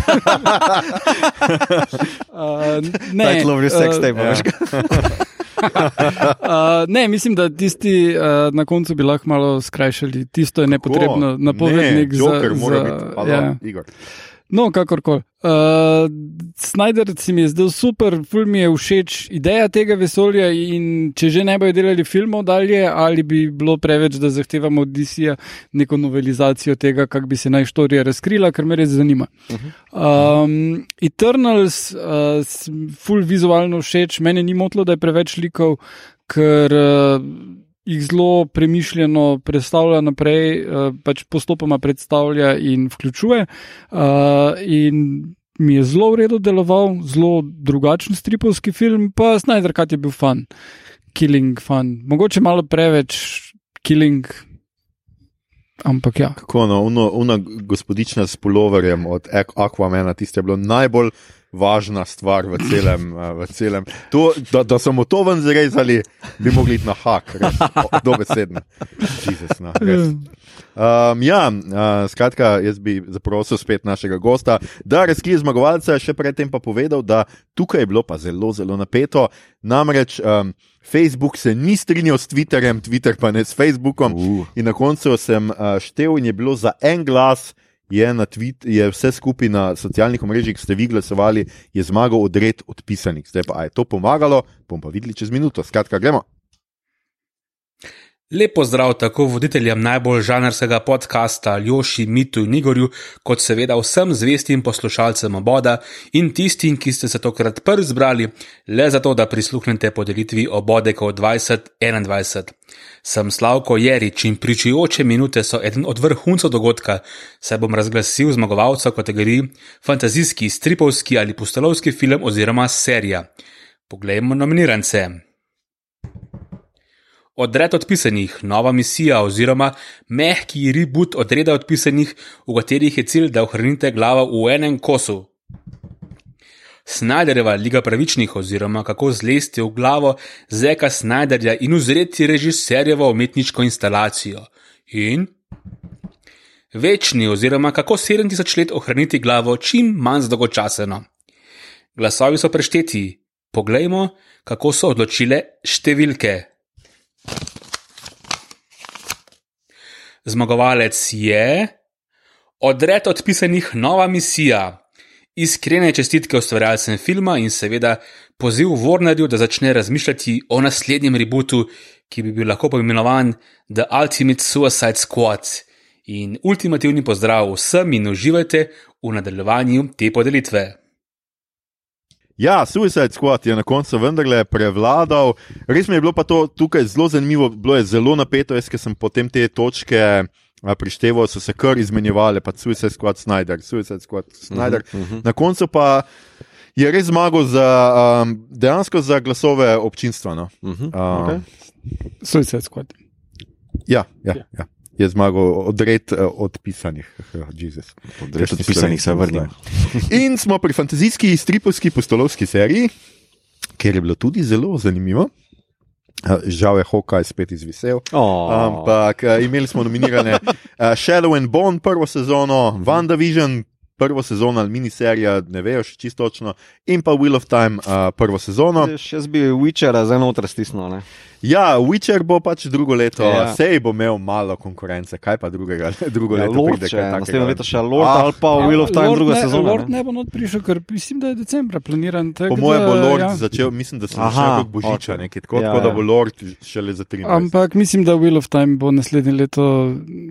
uh, ne, sex uh, tape, ja. veš. Uh, ne, mislim, da tisti uh, na koncu bi lahko malo skrajšali. Tisto je nepotrebno, napovednik ne, za. Joker mora za biti. Halo, ja. Igor. No, kakorkoli. Uh, Snyder si mi je zdel super, film mi je všeč ideja tega vesolja in če že ne bojo delali filmov dalje, ali bi bilo preveč, da zahtevamo od DC-ja neko novelizacijo tega, kako bi se naj štorija razkrila, kar me res zanima. Um, Eternals, uh, full vizualno všeč, mene ni motilo, da je preveč likov, ker uh, jih zelo premišljeno predstavlja naprej, uh, pač postopoma predstavlja in vključuje. Uh, in mi je zelo v redu deloval, zelo drugačen stripovski film, pa Snyder Cut je bil fan, killing fan. Mogoče malo preveč killing. Ampak ja, Kako no, uno, una gospodična s puloverjem od Aquamena, tiste je bilo najbolj važna stvar v celem. eh, V celem. To, da, da so mu to ven zrezali, bi mogli iti na hak, res, o, dobesedno. Jezus, no, res. Um, ja, uh, skratka, jaz bi zaprosil spet našega gosta, da razkrije zmagovalca, še predtem pa povedal, da tukaj je bilo pa zelo, zelo napeto. Namreč um, Facebook se ni strinjal s Twitterjem, Twitter pa ne s Facebookom. Uh. In na koncu sem uh, štel, in je bilo za en glas, je, tweet, je vse skupaj na socialnih omrežjih, ki ste vi glasovali, je zmagal odred odpisanih. Zdaj pa je to pomagalo, bom pa videli čez minuto. Skratka, gremo. Lep pozdrav tako voditeljem najbolj žanrskega podcasta Ljoši, Mitu in Igorju, kot seveda vsem zvestim poslušalcem oboda in tistim, ki ste se tokrat prvi zbrali le zato, da prisluhnete podelitvi obodekov 2021. Sem Slavko Jerič in pričujoče minute so eden od vrhuncev dogodka, saj bom razglasil zmagovalca kategoriji fantazijski, stripovski ali pustolovski film oziroma serija. Poglejmo nominirance. Odred odpisanih, nova misija oziroma mehki reboot odreda odpisanih, v katerih je cilj, da ohranite glavo v enem kosu. Snyderjeva Liga pravičnih oziroma kako zlesti v glavo Zeka Snyderja in uzreti režiserjevo umetniško instalacijo. In večni oziroma kako 7000 let ohraniti glavo čim manj zdolgočaseno. Glasovi so prešteti, poglejmo, kako so odločile številke. Zmagovalec je odred odpisanih nova misija. Iskrene čestitke ustvarjalcem filma in seveda poziv Warnerju, da začne razmišljati o naslednjem rebootu, ki bi bil lahko poimenovan The Ultimate Suicide Squad. In ultimativni pozdrav vsem in uživajte v nadaljevanju te podelitve. Ja, Suicide Squad je na koncu vendarle prevladal. Res mi je bilo pa to tukaj zelo zanimivo, bilo je zelo napeto, jaz ker sem potem te točke prišteval, so se kar izmenjevale, pa Suicide Squad Snyder, Suicide Squad Snyder. Uh -huh, uh -huh. Na koncu pa je res zmagal za, um, dejansko za glasove občinstva. No. Uh -huh. Um, okay. Suicide Squad. ja, ja, ja. Je zmagal odred uh, odpisanih. Jezus. Res odpisanih se vrnil. In smo pri fantazijski stripovski postolovski seriji, kjer je bilo tudi zelo zanimivo. Uh, Žal je Hokaj spet izvisel. Oh. Ampak uh, imeli smo nominirane Shadow and Bone prvo sezono, WandaVision prvo sezono ali miniserija, ne vejo še čisto točno, in pa Wheel of Time uh, prvo sezono. Še jaz bi Witchera za otra stisnil. Ne? Ja, Witcher bo pač drugo leto, Ja. ja. sej bo imel malo konkurence, kaj pa drugega, drugo Ja, leto Lord, pride. če, kaj naslednje leto še Lord Ah, ali pa Wheel of Time Lord druga ne, sezona. Lord ne? ne bo not prišel, ker mislim, da je decembra planiran. tako Po mojem bo Lord ja. ja. začel, mislim, da se Aha, začne kot božiča, ok. nekaj tako, Ja, tako da ja. bo Lord šele za 23. Ampak mislim, da Wheel of Time bo naslednje leto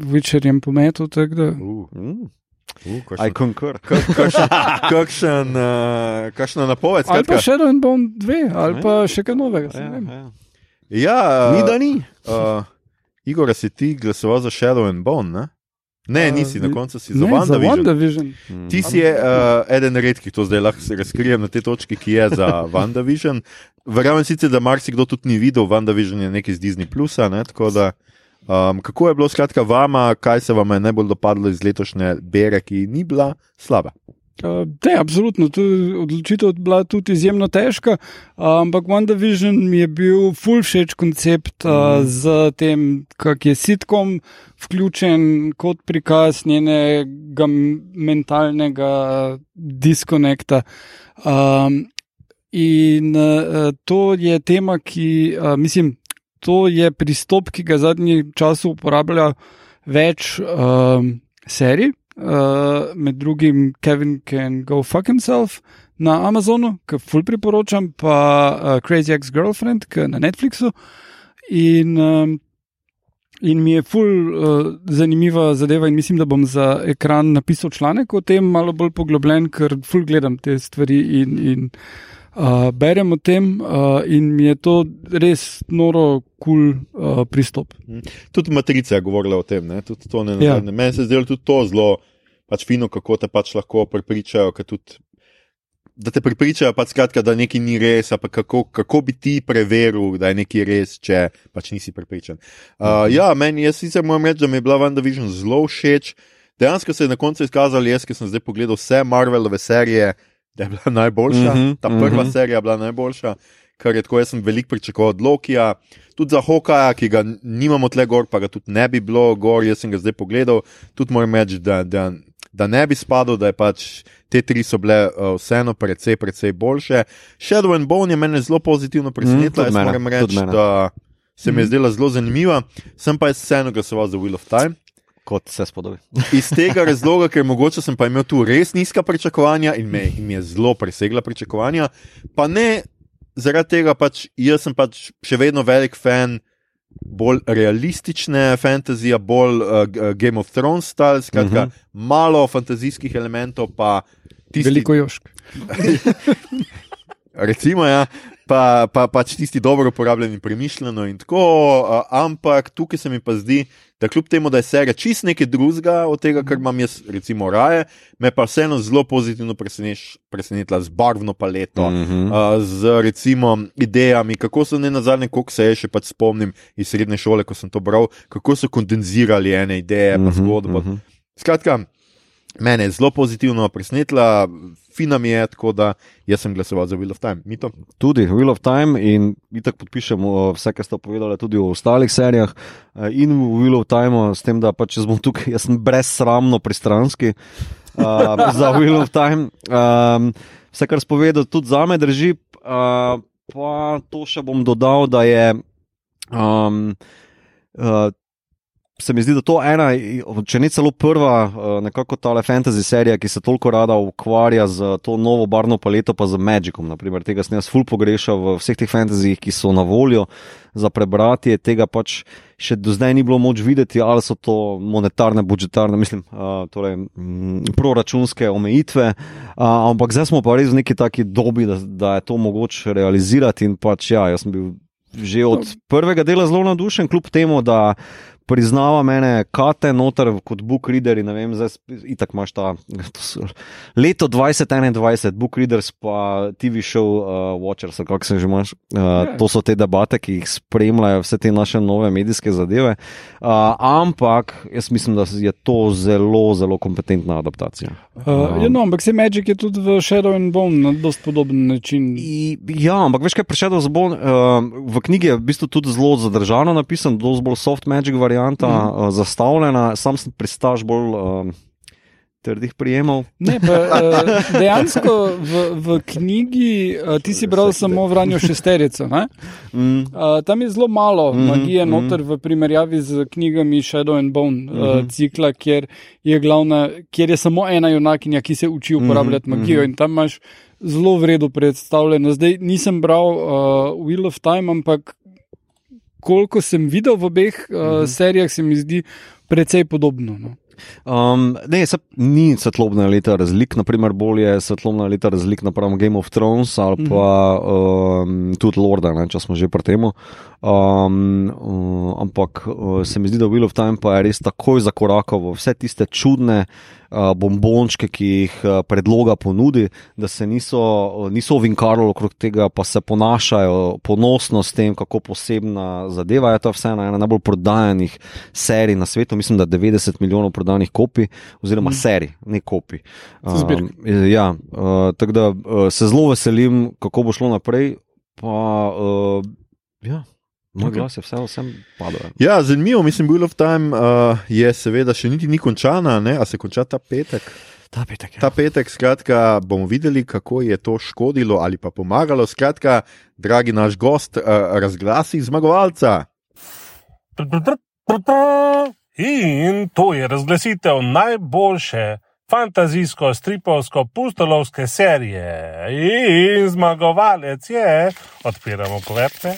Witcherjem pometel. tako Da... Uh, Mm, uh, I kakšen, concur. kakšen, kakšen, uh, kakšna napoved. Ali pa. Shadow and Bone 2, ali Ja. pa še kaj novega. Ja, ne vem. ja. Ja, Ni da ni. Uh, Igor, si ti glasoval za Shadow and Bone? Ne, ne Uh, nisi, na koncu si za WandaVision. WandaVision. Mm. Ti si uh, eden redkih, to zdaj lahko razkrijem na tej točki, ki je za WandaVision. Verjamem sicer, da marsikdo tudi ni videl, WandaVision je nekaj z Disney Plusa. Ne, da, um, kako je bilo skratka vama, kaj se vam je najbolj dopadlo iz letošnje bere, ki ni bila slaba? Uh, ne, absolutno. Tu odločitev je bila tudi izjemno težka, uh, ampak WandaVision mi je bil full všeč koncept uh, z tem, kak je sitkom vključen kot prikaz njenega mentalnega diskonekta. Um, in uh, to je tema, ki, uh, mislim, to je pristop, ki ga zadnji čas uporablja več um, serij uh, med drugim Kevin Can Go Fuck Himself na Amazonu, ki ful priporočam, pa uh, Crazy Ex-Girlfriend, ki je na Netflixu. In, um, in mi je ful uh, zanimiva zadeva, in mislim, da bom za ekran napisal članek o tem, malo bolj poglobljen, ker ful gledam te stvari in. in Uh, berem o tem, uh, in mi je to res noro kul cool, uh, pristop. Tudi Matrica je govorila o tem. Ne? Tudi to ne, Ja. ja. Meni se je zdelo tudi to zelo pač fino, kako te pač lahko prepričajo. Tudi, da te prepričajo, pač skratka, da nekaj ni res, pa kako, kako bi ti preveril, da je nekaj res, če pač nisi prepričan. Uh, ja, meni je sicer moram reči, da mi je bila WandaVision zelo všeč. Dejansko se je na koncu izkazalo, jaz, ki sem zdaj pogledal vse Marvelove serije, da je bila najboljša. Mhm, Ta prva mhm. serija je bila najboljša, kar je tako, jaz sem veliko pričakoval od Lokija. Tudi za Hokaja, ki ga nimamo tle gor, pa ga tudi ne bi bilo gor, jaz sem ga zdaj pogledal. Tudi moram reči, da, da, da ne bi spadal, da je pač te tri so bile uh, vseeno precej, precej boljše. Shadow and Bone je mene zelo pozitivno presenetila, tudi jaz mene, moram reči, da se mi je zdela zelo zanimiva. Sem pa jaz vseeno glasoval za Wheel of Time. Kot se spodobi. Iz tega razloga, ker mogoče sem pa imel tu res nizka pričakovanja in me in je zelo presegla pričakovanja, pa ne zaradi tega, pač jaz sem pač še vedno velik fan bolj realistične fantazije, bolj uh, Game of Thrones style, skratka, uh Mhm. -huh. malo fantazijskih elementov, pa tisti, Veliko jošk. recimo, ja, pa, pa pač tisti dobro uporabljeni, premišljeno in tako. Uh, ampak tukaj se mi pa zdi, da kljub temu, da je serija čist nekaj drugega od tega, kar imam jaz, recimo, raje, me pa vseeno zelo pozitivno preseneš, presenetila z barvno paleto. Mm -hmm. Uh, z recimo idejami, kako so ne nazadnje, koliko se je še pač spomnim iz srednje šole, ko sem to bral, kako so kondenzirali ene ideje, pa zgodbo. mhm. Skratka, mene je zelo pozitivno presenetila, fina mi je, tako da jaz sem glasoval za Wheel of Time. Mito? Tudi Wheel of Time in itak podpišemo vse, kar ste povedali, tudi o ostalih serijah eh, in v Wheel of Time, s tem, da pač jaz bom tukaj, jaz sem brezsramno pristranski uh, za Wheel of Time. Um, vse, kar spovedal, tudi za me drži, uh, pa to še bom dodal, da je. Um, uh, Se mi zdi, da to ena, če ne celo prva, eh, nekako ta fantasy serija, ki se toliko rada ukvarja z to novo barvno paleto, pa z Magicom. Naprimer. Tega sem jaz ful pogrešal v vseh teh fantazijih, ki so na voljo za prebrati. Tega pač še do zdaj ni bilo moč videti, ali so to monetarne, budžetarne, mislim, uh, torej, mm, proračunske omejitve. Uh, ampak zdaj smo pa res v neki taki dobi, da, da je to mogoče realizirati. In pač ja, jaz sem bil že od prvega dela zelo navdušen, kljub temu, da priznava mene, kate noter kot book reader. in Ne vem, zdaj itak imaš ta so- leto 2021, book readers pa TV show uh, Watchers, kako se že imaš. Uh, to so te debate, ki jih spremljajo vse te naše nove medijske zadeve. Uh, ampak jaz mislim, da je to zelo, zelo kompetentna adaptacija. Uh, ja, no, ampak se Magic je tudi v Shadow and Bone na dost podoben način. I, ja, ampak veš, kaj je prišel z Bon? Uh, v knjigi je v bistvu tudi zelo zadržano napisan, dosti bolj soft magic varianta, mm. uh, zastavljena, sam sem pristaš bolj uh, trdih prijemov. Ne, pa, uh, dejansko v, v knjigi ti si bral samo Vranjo šesterico. ne? Mm. Tam je zelo malo mm Mhm, -hmm, magije mhm. noter v primerjavi z knjigami Shadow and Bone mm Mhm. -hmm. cikla, kjer je, glavna, kjer je samo ena junakinja, ki se uči uporabljati Mhm, magijo in tam imaš zelo vredno predstavljeno. Zdaj nisem bral uh, Wheel of Time, ampak koliko sem videl v obeh uh, mm Mhm. -hmm. serijah, se mi zdi precej podobno. No. Um, ne, se, ni svetlobna leta razlik, naprimer, bolj je svetlobna leta razlik napram Game of Thrones ali pa um, tudi Lorda, ne, če smo že pri tem. Um, uh, ampak uh, se mi zdi, da Wheel of Time pa je res takoj zakorakal v vse tiste čudne uh, bombončke, ki jih uh, predloga ponudi, da se niso, uh, niso ovinkarali okrog tega, pa se ponašajo ponosno s tem, kako posebna zadeva je to vse ena najbolj prodajanih serij na svetu. Mislim, da 90 milijonov prodanih kopij, oziroma mm. serij, ne kopij. Zbirk. ja, uh, tako da uh, se zelo veselim, kako bo šlo naprej. Pa, uh, ja, moj Okej. glas je vse, vsem padal. Ja, zanimivo, mislim, Wheel of Time uh, je seveda še niti ni končana, ne? a se konča ta petek. Ta petek je. Ta petek, skratka, bomo videli, kako je to škodilo ali pa pomagalo. Skratka, dragi naš gost, uh, razglasi zmagovalca. In to je razglasitev najboljše fantazijsko-stripovsko pustolovske serije. In zmagovalec je, odpiramo kuverte.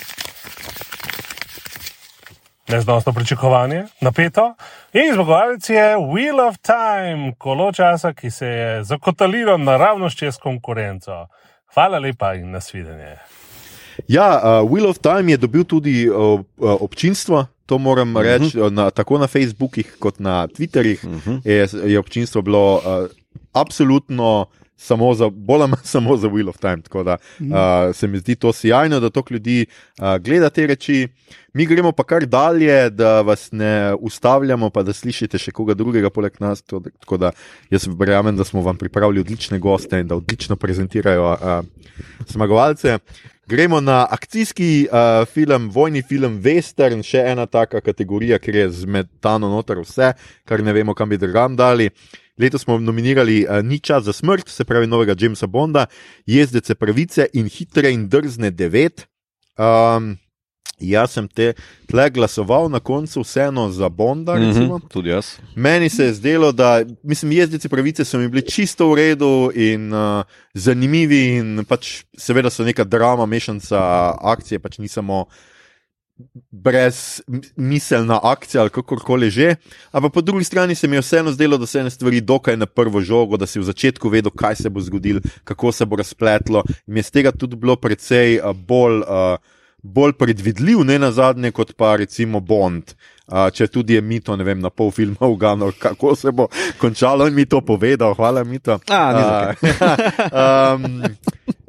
Neznosno pričakovanje, napeto. In zmagovalec je Wheel of Time, kolo časa, ki se je zakotalilo naravnost čez konkurenco. Hvala lepa in nasvidenje. Ja, uh, Wheel of Time je dobil tudi uh, občinstvo. To moram uh -huh. reči, na, tako na Facebookih kot na Twitterjih uh -huh. je, je občinstvo bilo uh, absolutno samo za, bolj ali manj samo za Wheel of Time. Tako da uh, se mi zdi to sjajno, da toliko ljudi uh, gleda te reči. Mi gremo pa kar dalje, da vas ne ustavljamo, pa da slišite še koga drugega poleg nas. To, Tako da jaz verjamem, da smo vam pripravili odlične goste in da odlično prezentirajo uh, zmagovalce. Gremo na akcijski uh, film, vojni film, western, še ena taka kategorija, ker je zmetano noter vse, kar ne vemo, kam bi drugam dali. Letos smo nominirali uh, Ni čas za smrt, se pravi novega Jamesa Bonda, Jezdece pravice in hitre in drzne devet. Um, jaz sem te tle glasoval na koncu vseeno za Bonda, recimo. Mhm, tudi jaz. Meni se je zdelo, da mislim, jezdeci pravice so mi bili čisto v redu in uh, zanimivi, in pač seveda so neka drama, mešanca akcije, pač ni samo brezmiselna akcija ali kakorkoli že. Ampak po drugi strani se mi je vseeno zdelo, da se ene stvari dokaj na prvo žogo, da si v začetku vedel, kaj se bo zgodilo, kako se bo razpletlo. In je z tega tudi bilo precej bolj. Bolj predvidljiv, ne na zadnje, kot pa recimo Bond. Uh, če tudi je Mito, ne vem, na pol filma uganil, kako se bo končalo, in mi to povedal, hvala Mito. A, Uh, um,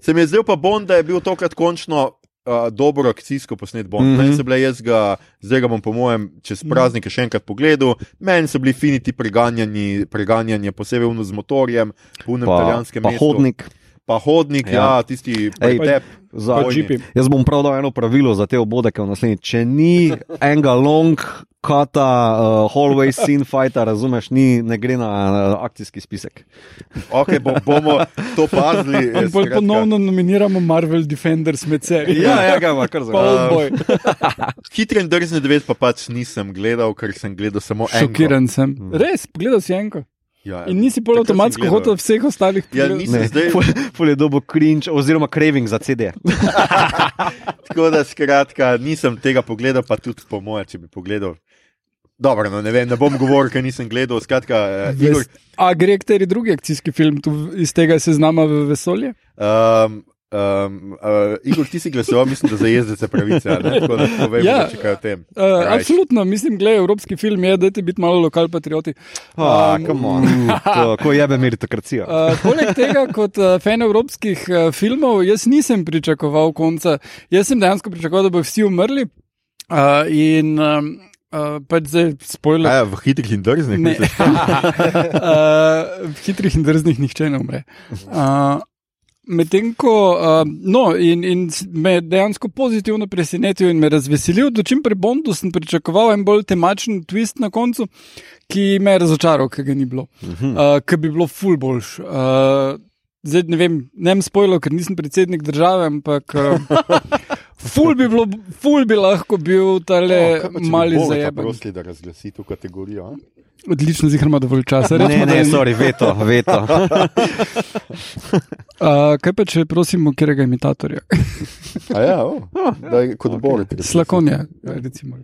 se mi je zdel pa Bond, da je bil tokrat končno uh, dobro akcijsko posnet Bond. Mm Mhm. -hmm. Meni so bile jaz ga, zdaj ga bom po mojem čez praznike še enkrat pogledal, meni so bili finiti preganjanje, preganjanje posebej z motorjem, punem Pa, italijanskem pa mestu. hodnik. Pa hodnik, ja, Ja. tisti Ej, pretep. Za, džipi. Jaz bom prav dal eno pravilo za te obodeke v naslednji. Če ni enega long kata, uh, hallway scene fighta, razumeš, ni, ne gre na uh, akcijski spisek. Okay, bo, bomo to pazili. In pol skratka. ponovno nominiramo Marvel Defenders med serijo. Ja, ja, ga ima kar. Oldboy. Hitre in drzne devet pa pač nisem gledal, ker sem gledal samo eno. Šokiran sem. Res, pogledal si enko. Ja, In nisi sem avtomatsko gledal. hotel vseh ostalih Ja, pogledati? nisem Ne, zdaj. je dobo cringe oziroma craving za CD. Tako da, skratka, nisem tega pogledal, pa tudi po moje, če bi pogledal. Dobro, no, ne, vem, ne bom govoril, ker nisem gledal. Skratka, uh, Igor, A gre kateri drugi akcijski film tu iz tega seznama v vesolje? um, Um, uh, Igor, ti si glasoval, mislim, da za jezdece pravice. Tako da povej, Ja. ja. kaj o tem. Uh, absolutno, mislim, gledaj, evropski film je, da ti biti malo lokal patrioti. Ah, Um, come on. To, ko jebe meritokracija. Uh, poleg tega, kot uh, fan evropskih uh, filmov, jaz nisem pričakoval konca. Jaz sem dejansko pričakoval, da bodo vsi umrli. Uh, in um, uh, pač zdaj, spoiler. Ja, v hitrih in drznih. Ne. uh, v hitrih in drznih nihče ne umre. Uh, Medtem ko uh, no, in, in me dejansko pozitivno presenetil in me razveselil, da čim prej Bondu sem pričakoval en bolj temačen twist na koncu, ki me je razočaral, ker ga ni bilo, uh, ki bi bilo ful boljš. Uh, zdaj ne vem, ne vem spojlo, ker nisem predsednik države, ampak uh, ful, bi bilo, ful bi lahko bil tale O, kaj pa, če bi mali Borota zajeben. Prosili, da razglasi to kategorijo. a? Odlično, zihar ima dovolj časa. Ne, da ne, je- sorry, veto, veto. Uh, kaj pa če prosimo, kjerega imitatorja? A ja, o, daj, kot okay. Borot. Slakonja, recimo.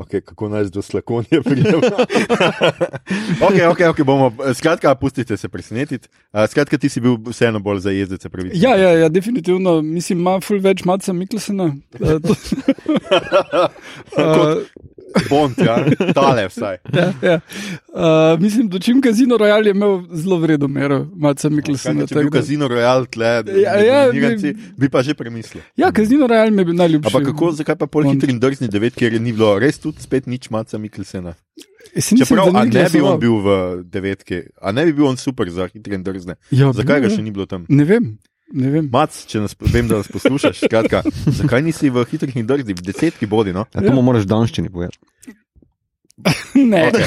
Okay, kako naj do slakonje pridemo? okay, okay, okay, bomo, skratka, pustite se presenetiti. Uh, skratka, ti si bil vseeno bolj za jezdece. Ja, ja, ja, definitivno. Mislim, ima ful več maca Miklesena. Uh, to, uh, Bond, ja, tale vsaj. ja, ja. Uh, mislim, da čim Kazino Royal je imel zelo vredno mero maca Kaj, Miklesena. če bi bil Casino Royale tle, Ja, ja, nominiranci, bi pa že premislil. Ja, Kazino Royal mi je bil najljubši. Ampak kako, zakaj pa pol hitri in drzni devet, kjer je ni bilo res tudi spet nič maca Mikkelsena? Jaz mislim, Čeprav, da ne bi on bil v devetki, a ne bi bil on super za hitri in drzne. Ja, Zakaj ga še ni bilo tam? Ne vem. Ne vem. Mac, če nas, vem, da nas poslušaš, skratka, zakaj nisi v hitrih in drznih, v desetki bodi, no? Ja, to mu moraš danščini povedati. Ne. Okay.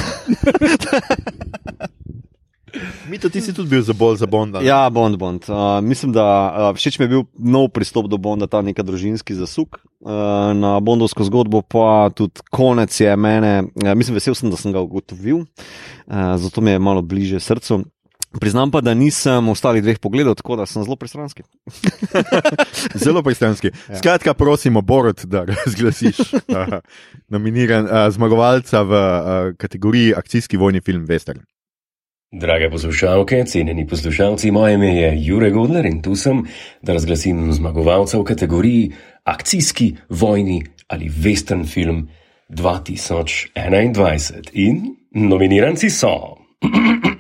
Mi to ti si tudi bil za bolj za Bonda. ne? Ja, Bond, Bond. Uh, mislim, da uh, všeč mi je bil nov pristop do Bonda, ta neka družinski zasuk uh, na Bondovsko zgodbo, pa tudi konec je mene. Uh, mislim, vesel sem, da sem ga ugotovil, uh, zato mi je malo bliže srcu. Priznam pa, da nisem ostalih dveh pogledal, tako da sem zelo pristranski. Zelo pristranski. Ja. Skratka, prosimo, Borod, da razglasiš uh, nominiran uh, zmagovalca v uh, kategoriji akcijski vojni film Western. Drage poslušalke, cenjeni poslušalci, moje ime je Jure Godler in tu sem, da razglasim zmagovalca v kategoriji akcijski, vojni ali western film 2021. In nominiranci so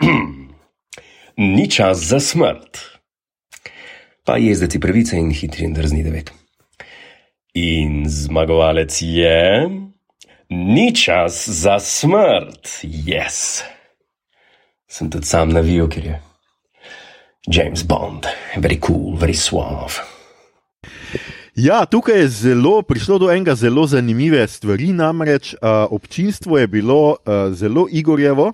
Ni čas za smrt, pa jezdeci pravice in hitri in drzni devet. In zmagovalec je Ni čas za smrt, yes sem tudi sam navijal, ker je James Bond, very cool, very suave. Ja, tukaj je zelo, prišlo do enega zelo zanimive stvari, namreč uh, občinstvo je bilo uh, zelo Igorjevo.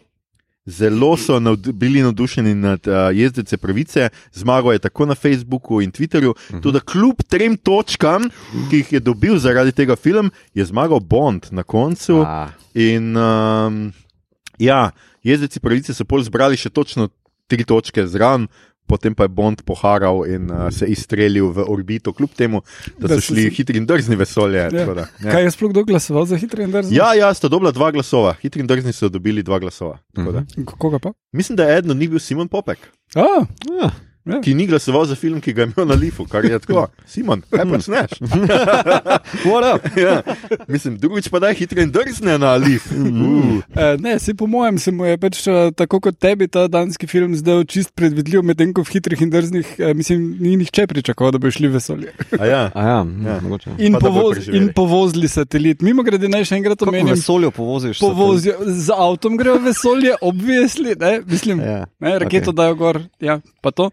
Zelo so navd bili navdušeni nad uh, jezdece pravice, zmagal je tako na Facebooku in Twitterju. Uh -huh. Tudi kljub trem točkam, ki jih je dobil zaradi tega filma, je zmagal Bond na koncu. Ah. In um, ja, jezdeci pravice so pol zbrali še točno tri točke zraven. Potem pa je Bond poharal in uh, se izstrelil v orbito, kljub temu, da Da so šli se- hitri in drzni vesolje. Ja. Da, ja. Kaj je sploh kdo glasoval za hitre in drzne? Ja, ja, sta dobila dva glasova, hitri in drzni so dobili dva glasova. tako da. Koga pa? Mislim, da je eden od njih bil Simon Popek, A, Ja. Ki ni glasoval za film, ki ga je imel na Lifu, kar je tako. Simon, kaj počneš? ja. Mislim, drugič pa daj hitre in drzne na Lif. Uh. Eh, Ne, se po mojem se mu je pač eh, tako kot tebi ta danski film zdaj čist predvidljiv, medtem ko v hitrih in drznih, eh, mislim, ni nihče pričakoval, da bi šli v vesolje. A Ja. A ja, Ja. ja. mogoče. In, Pa da povoz, in povozili satelit. Mimo grede, naj še enkrat omenim. vesolju povoziš? Povozijo, z avtom grejo v vesolje, obvisli, ne, mislim, Ja, ne, raketo okej. dajo gor, ja, pa to. Uh,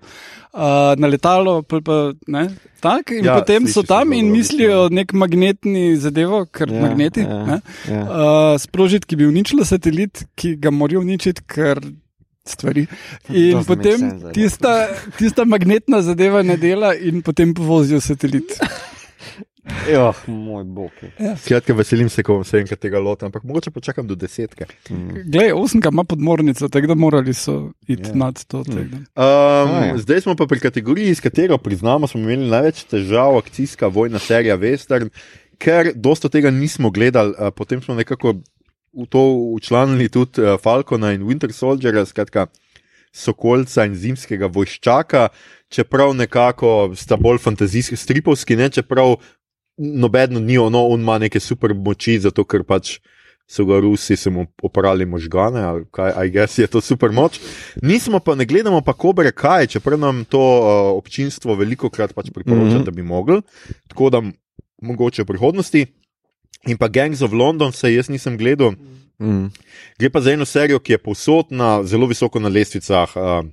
na letalo, pol pa ne. Tak, in Ja, ja, potem so tam in mislijo nek magnetni zadevo, ker Ja, ja, magneti. ja, Ja, ja. uh, sprožiti, ki bi uničila satelit, ki ga morajo uničiti, ker stvari. In make potem tista, tista magnetna zadeva ne dela, in potem povozijo satelit. Ja, moj bog. Skratka, veselim se, ko bom se enkrat tega lotil, ampak mogoče počakam do desetke. Glej, osemka ima podmornico, tako da morali so iti Ja. yeah. nad to. da. Um, Ah, ja. zdaj smo pa pri kategoriji, s katero priznamo, smo imeli največ težav, akcijska vojna serija Western, ker dosta tega nismo gledali, potem smo nekako v to učlanili tudi Falcona in Winter Soldierja. Skratka, sokolca in zimskega vojščaka, čeprav nekako sta bolj fantazijski, stripovski, ne čeprav nobeno ni ono, on ima neke super moči, zato ker pač. So ga Rusi, so mu oprali možgane, ali kaj, I guess je to super moč. Nismo pa, ne gledamo pa kobre kaj, čeprav nam to uh, občinstvo veliko krat pač priporoča, mm. -hmm. da bi mogli. Tako da mogoče v prihodnosti. In pa Gangs of London, se jaz nisem gledal. Mm. Gre pa za eno serijo, ki je povsod na zelo visoko na lestvicah uh,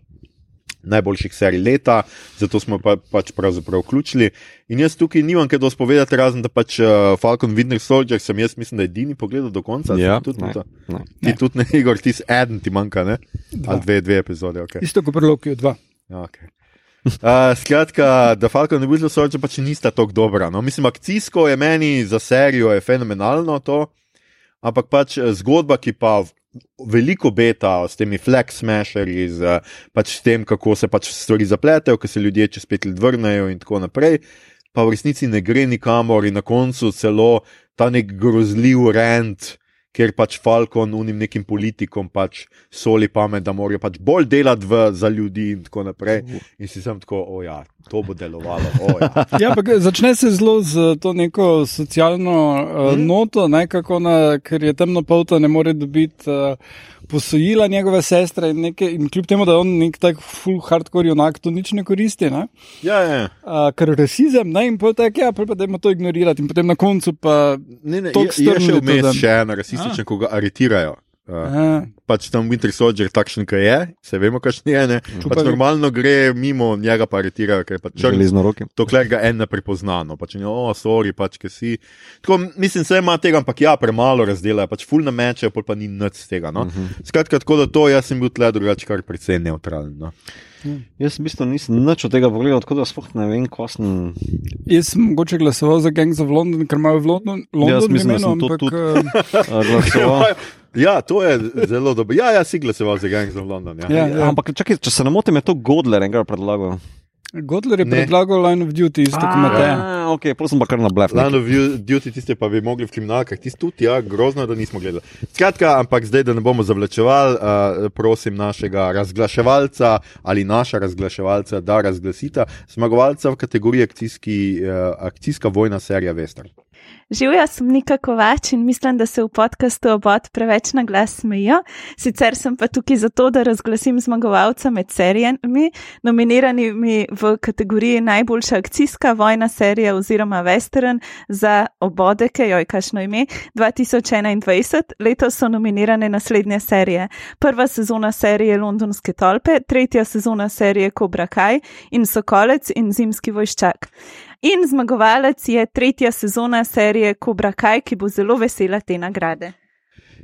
najboljših serij leta, zato smo pa, pač pravzaprav vključili. In jaz tukaj nimam kaj dosti povedati, razen da pač uh, Falcon Winter Soldier sem jaz, mislim, da edini pogledal do konca. Ja, tudi, ne, ne. Ti tudi ne, Igor, ti si eden, ti manjka, ne? Ali dve, dve epizode, ok. Isto kot pri Lokiju 2. Ja, Okay. Uh, skratka, da Falcon in Winter Soldier pač nista tako dobra. No? Mislim, akcijsko je meni za serijo je fenomenalno to, ampak pač eh, zgodba, ki pa veliko beta s temi flex smasherji, z pač tem, kako se pač stvari zapletejo, ko se ljudje čez pet let vrnejo in tako naprej. Pa v resnici ne gre nikamor, in na koncu celo ta nek grozljiv rent, ker pač Falcon unim nekim politikom pač soli pamet, da morajo pač bolj delati v, za ljudi in tako naprej. In si sem tako, o ja, to bo delovalo. O, ja. Ja, ampak začne se zelo z to neko socialno uh, noto, nekako na, ker je temno polta, ne more dobiti uh, posojila njegove sestre in, neke, in kljub temu, da je on nek tak full hardcore junak, to nič ne koristi. Ne? Ja, ja. Uh, ker rasizem, ne, in potem tako, ja, pa dajmo to ignorirati, in potem na koncu pa. Ne, ne, je, je še vmes da- še ena rasistična, ko ga aretirajo. Uh, pač tam Winter Soldier takšen, ki je, se vemo, kakšen je. Ne? Pač normalno gre mimo njega, pa aretirajo, ker je pač črn. Roke. Dokler ga en ne prepoznano, pač ne, o, sorry, pač, ki si. Tako, mislim, se ima tega, ampak ja, premalo razdelajo, pač full na meče, pol pa ni nič z tega. No? Uh -huh. Skratka, tako da to, jaz sem bil tle drugače kar precej neutralen. No? Jaz v bistvu nisem nič od tega pogledal, tako da sploh ne vem, ko sem. jaz sem mogoče glasoval za Gangs of London, ker imajo v London, London Jaz mislim, da imeno, sem to ampak, tudi. uh, glasoval. Ja, to je zelo dobro. Ja, ja, si glasoval za Gangs of London. Ja. Ja, ja. Ampak čakaj, če se ne motim, je to Godler enkrat predlagal. Godler je Ne. predlagal Line of Duty, isto kot Mateja. Ah, ok, prosim pa kar na blef. Land of Duty, tiste pa bi mogli v kriminalkah, tisti tudi, ja, grozno, da nismo gledali. Skratka, ampak zdaj, da ne bomo zavlačevali, uh, prosim našega razglaševalca ali naša razglaševalca, da razglasita zmagovalca v kategoriji akcijski, uh, akcijska vojna serija Western. Živijo sem Nika Kovač in mislim, da se v podkastu obod preveč na glas smejijo. Sicer sem pa tukaj zato, da razglasim zmagovalca med serijami, nominiranimi v kategoriji najboljša akcijska vojna serija oziroma western za obodeke, joj kašno ime, 2021. Letos so nominirane naslednje serije. Prva sezona serije Londonske tolpe, tretja sezona serije Cobra Kai in Sokolec in Zimski vojščak. In zmagovalec je tretja sezona serije Cobra Kai, ki bo zelo vesela te nagrade.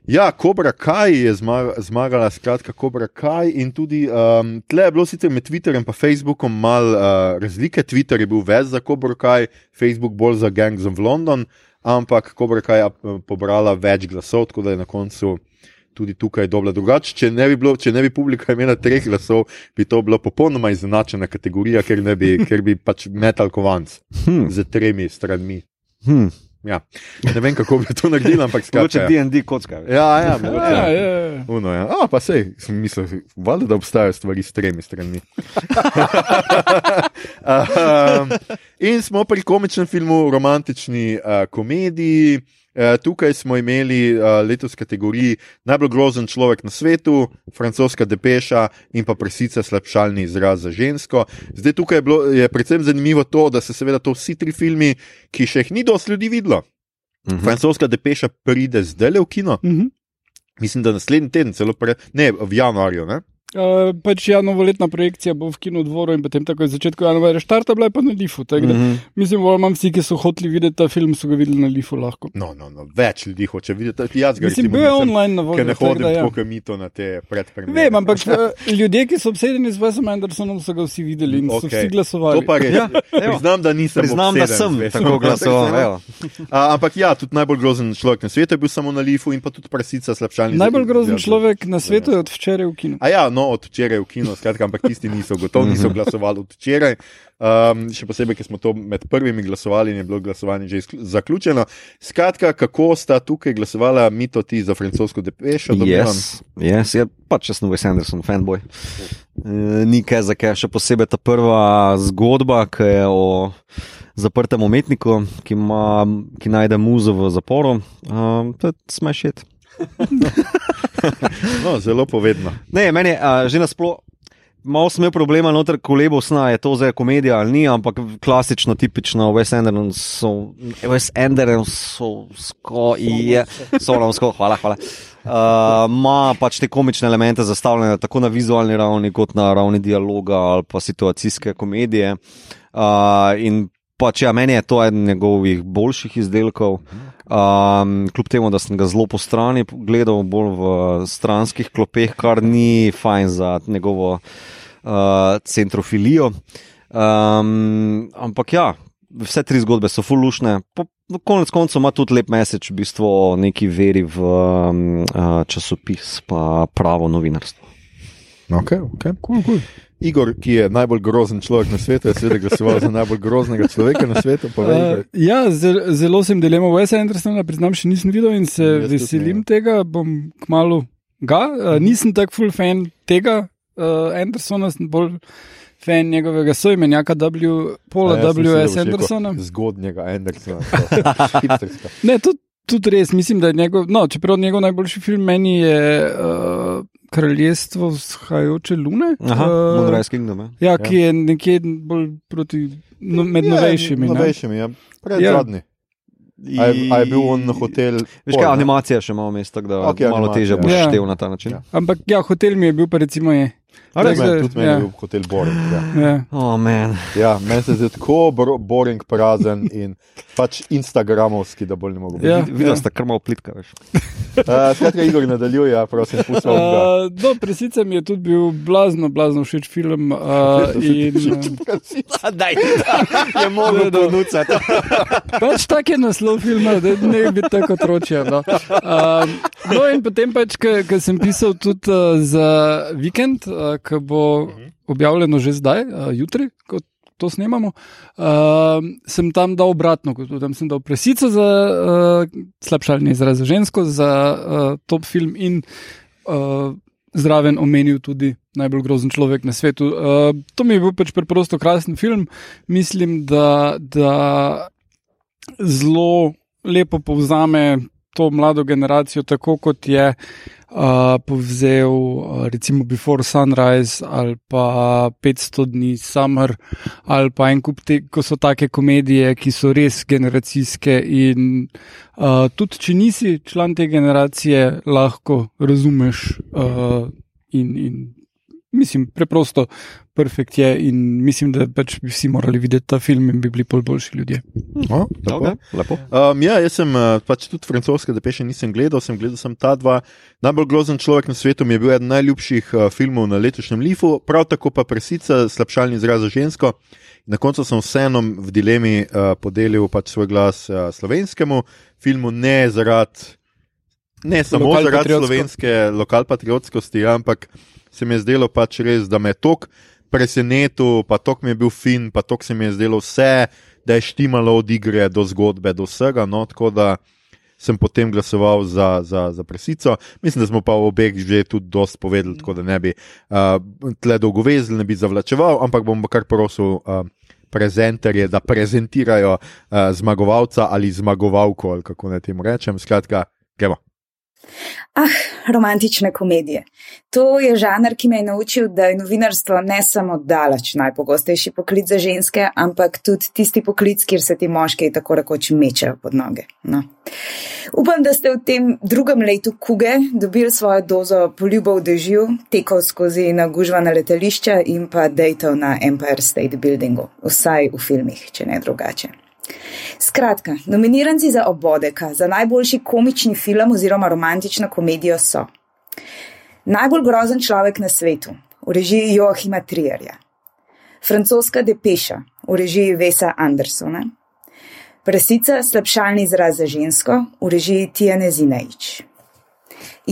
Ja, Cobra Kai je zmaga, zmagala, skratka, Cobra Kai. In tudi um, tle je bilo sicer med Twitterjem in Facebookom malo uh, razlike. Twitter je bil več za Cobra Kai, Facebook bolj za Gangs of London, ampak Cobra Kai je uh, pobrala več glasov, tako da je na koncu tudi tukaj dobila drugače. Če, ne bi bilo- če ne bi publika imela treh glasov, bi to bilo popolnoma izenačena kategorija, ker, ne bi, ker bi pač metal kovanc Hm, z tremi stranmi. hm. Ja. Ne vem, kako bi to naredila, ampak skratka. ja. DND kocka. Ja, ja, mogoče. Ja, ja. ja, ja. Uno, ja. A, pa sej, sem mislil, valjda, da obstajajo stvari s tremi stranmi. um, in smo pri komičnem filmu, romantični uh, komediji. Uh, tukaj smo imeli uh, letos kategoriji najbolj grozen človek na svetu, francoska depeša in pa presica slabšalni izraz za žensko. Zdaj tukaj je, bilo, je predvsem zanimivo to, da se seveda to vsi tri filmi, ki še jih ni dosti ljudi videlo. Mhm. Francoska depeša pride zdaj le v kino. Mhm. Mislim, da naslednji teden, celo pre, ne, v januarju. Ne? Uh, pač ja, novoletna projekcija bo v kinu dvoru in potem takoj začetku januarja štarta bila je pa na Lifu. Mm Mhm. -hmm. Mislim, da imam vsi, ki so hoteli videti ta film, so ga videli na Lifu lahko. No, no, no, več ljudi hoče videti. Jaz ga Mislim, bil je online na Ker voljo. ne tako hodim da ja. tako, kot mi to na te predpremiere. Vem, ampak eh, ljudje, ki so obsedeni z Wesom Andersonom, so ga vsi videli in okay. so vsi glasovali. To pa res. Ja, evo. Priznam, da nisem. Priznam, da sem tako glasoval. A, ampak ja, tudi najbolj grozen človek na svetu je bil samo na Lifu in pa tudi prasica slabšalni. Najbolj grozen človek na svetu je od včeraj v kinu. A ja, no, od včeraj v kino, skratka, ampak tisti niso gotovo, niso glasovali od včeraj. Um, še posebej, ker smo to med prvimi glasovali in je bilo glasovanje že zaključeno. Skratka, kako sta tukaj glasovala mito ti za francosko depešo? Yes, yes, je pač jaz sem Wes Anderson, fanboy. E, Ni kaj za kaj, še posebej ta prva zgodba, ki je o zaprtem umetniku, ki, ima, ki najde muzo v zaporu. Um, to je smešet. No, zelo povedno. Ne, meni je a, že nasplošno. Malo sem imel problema, noter kolebo sna, je to zdaj komedija ali ni, ampak klasično, tipično, Wes Anderson, Wes Andersonsko je, Solovsko, hvala, hvala. Ima uh, pač te komične elemente zastavljene tako na vizualni ravni, kot na ravni dialoga ali pa situacijske komedije. Uh, in pač ja, meni je to eden njegovih boljših izdelkov. Um, kljub temu, da sem ga zelo po strani gledal, bolj v stranskih klopeh, kar ni fajn za njegovo uh, centrofilijo. Um, ampak ja, vse tri zgodbe so fulušne. No, konec koncev ima tudi lep mesec, v bistvu o neki veri v um, časopis, pa pravo novinarstvo. Okay, okay. Cool, cool. Igor, ki je najbolj grozen človek na svetu, je seveda glasoval za najbolj groznega človeka na svetu. Uh, ja, zelo, zelo sem dilema Wes Andersona, priznam, še nisem videl in se Jaz tudi veselim tega. Bom kmalo ga. Uh, nisem tak full fan tega uh, Andersona, sem bolj fan njegovega soimenjaka W. Paula A jaz W. S. Andersona. Zgodnjega Andersona. Ne, tudi, tudi res, mislim, da je njegov, no, čeprav njegov najboljši film meni je uh, Kraljestvo vzhajajoče lune. Aha, uh, Moonrise Kingdom. Ja. ja, ki je nekje bolj proti, no, med Ja, novejšimi. ne. Novejšimi, ja. Pred Ja. zadnji. A je, a je bil on hotel? Veš kaj, animacija še malo mesta, da Okej, okay, malo teže boš ja. štev na ta način. Ja. Ampak ja, hotel mi je bil, pa recimo je. A res, Tako da- tudi meni ja. je bil hotel boring. Ja. Ja. Oh, man. Ja, meni se zdi tako bro- boring, prazen in pač instagramovski, da bolj ne mogo biti. Ja. Ja. Videla sta kar malo plitka, veš. Uh, skratka, Igor nadaljuje, ja, prosim, pusto. Uh, Uh, no, presica mi je tudi bil blazno, blazno všeč film. Uh, in, uh, Daj, je mogel to nucati. pač tak je naslov filma, da ne bi tako otročil. No. Uh, no, in potem pač, ker sem pisal tudi uh, za vikend, uh, ki bo objavljeno že zdaj, uh, jutri. Kot To snemamo. Uh, sem tam dal obratno, kot tam sem dal presico za uh, slabšalni izraz za žensko, za uh, top film in uh, zraven omenil tudi najbolj grozen človek na svetu. Uh, to mi je bil pač preprosto krasen film. Mislim, da, da zelo lepo povzame to mlado generacijo, tako kot je uh, povzel uh, recimo Before Sunrise ali pa 500 dni Summer ali pa en kup te, ko so take komedije, ki so res generacijske in uh, tudi če nisi član te generacije, lahko razumeš uh, in, in mislim, preprosto perfekt je in mislim, da pač bi vsi morali videti ta film in bi bili pol boljši ljudje. oh, Okay, lepo. Um, ja, jaz sem uh, pač tudi francoske depeše nisem gledal, sem gledal sem ta dva. Najbolj grozen človek na svetu mi je bil eden najljubših uh, filmov na letošnjem Lifu, prav tako pa Presica, slabšalni izraz za žensko. Na koncu sem vseeno v dilemi uh, podelil pač svoj glas uh, slovenskemu filmu, ne zaradi. Ne samo zaradi Lokalpatriotsko. slovenske lokalpatriotskosti, ampak se mi je zdelo pač res, da me tok presenetil, pa tok mi je bil fin, pa tok se mi je zdelo vse, da je štimalo od igre do zgodbe, do vsega. No, tako da sem potem glasoval za, za, za presico. Mislim, da smo pa v obeh že tudi dosti povedali, tako da ne bi uh, tle dolgovezli, ne bi zavlačeval, ampak bom kar prosil. Uh, Prezenterje, da prezentirajo uh, zmagovalca ali zmagovalko, ali kako naj temu rečem. Skratka, gremo. Ah, romantične komedije. To je žanr, ki me je naučil, da je novinarstvo ne samo daleč najpogostejši poklic za ženske, ampak tudi tisti poklic, kjer se ti moški tako rekoč mečejo pod noge. No. Upam, da ste v tem drugem letu kuge dobili svojo dozo poljubov v dežju, tekov skozi nagužvana letališča in pa dejtov na Empire State Buildingu, vsaj v filmih, če ne drugače. Skratka, nominiranci za obodeka za najboljši komični film oziroma romantično komedijo so Najbolj grozen človek na svetu v režiji Joachima Trierja, francoska depeša v režiji Vesa Andersona, presica slabšalni izraz za žensko v režiji Tijane Zinejč.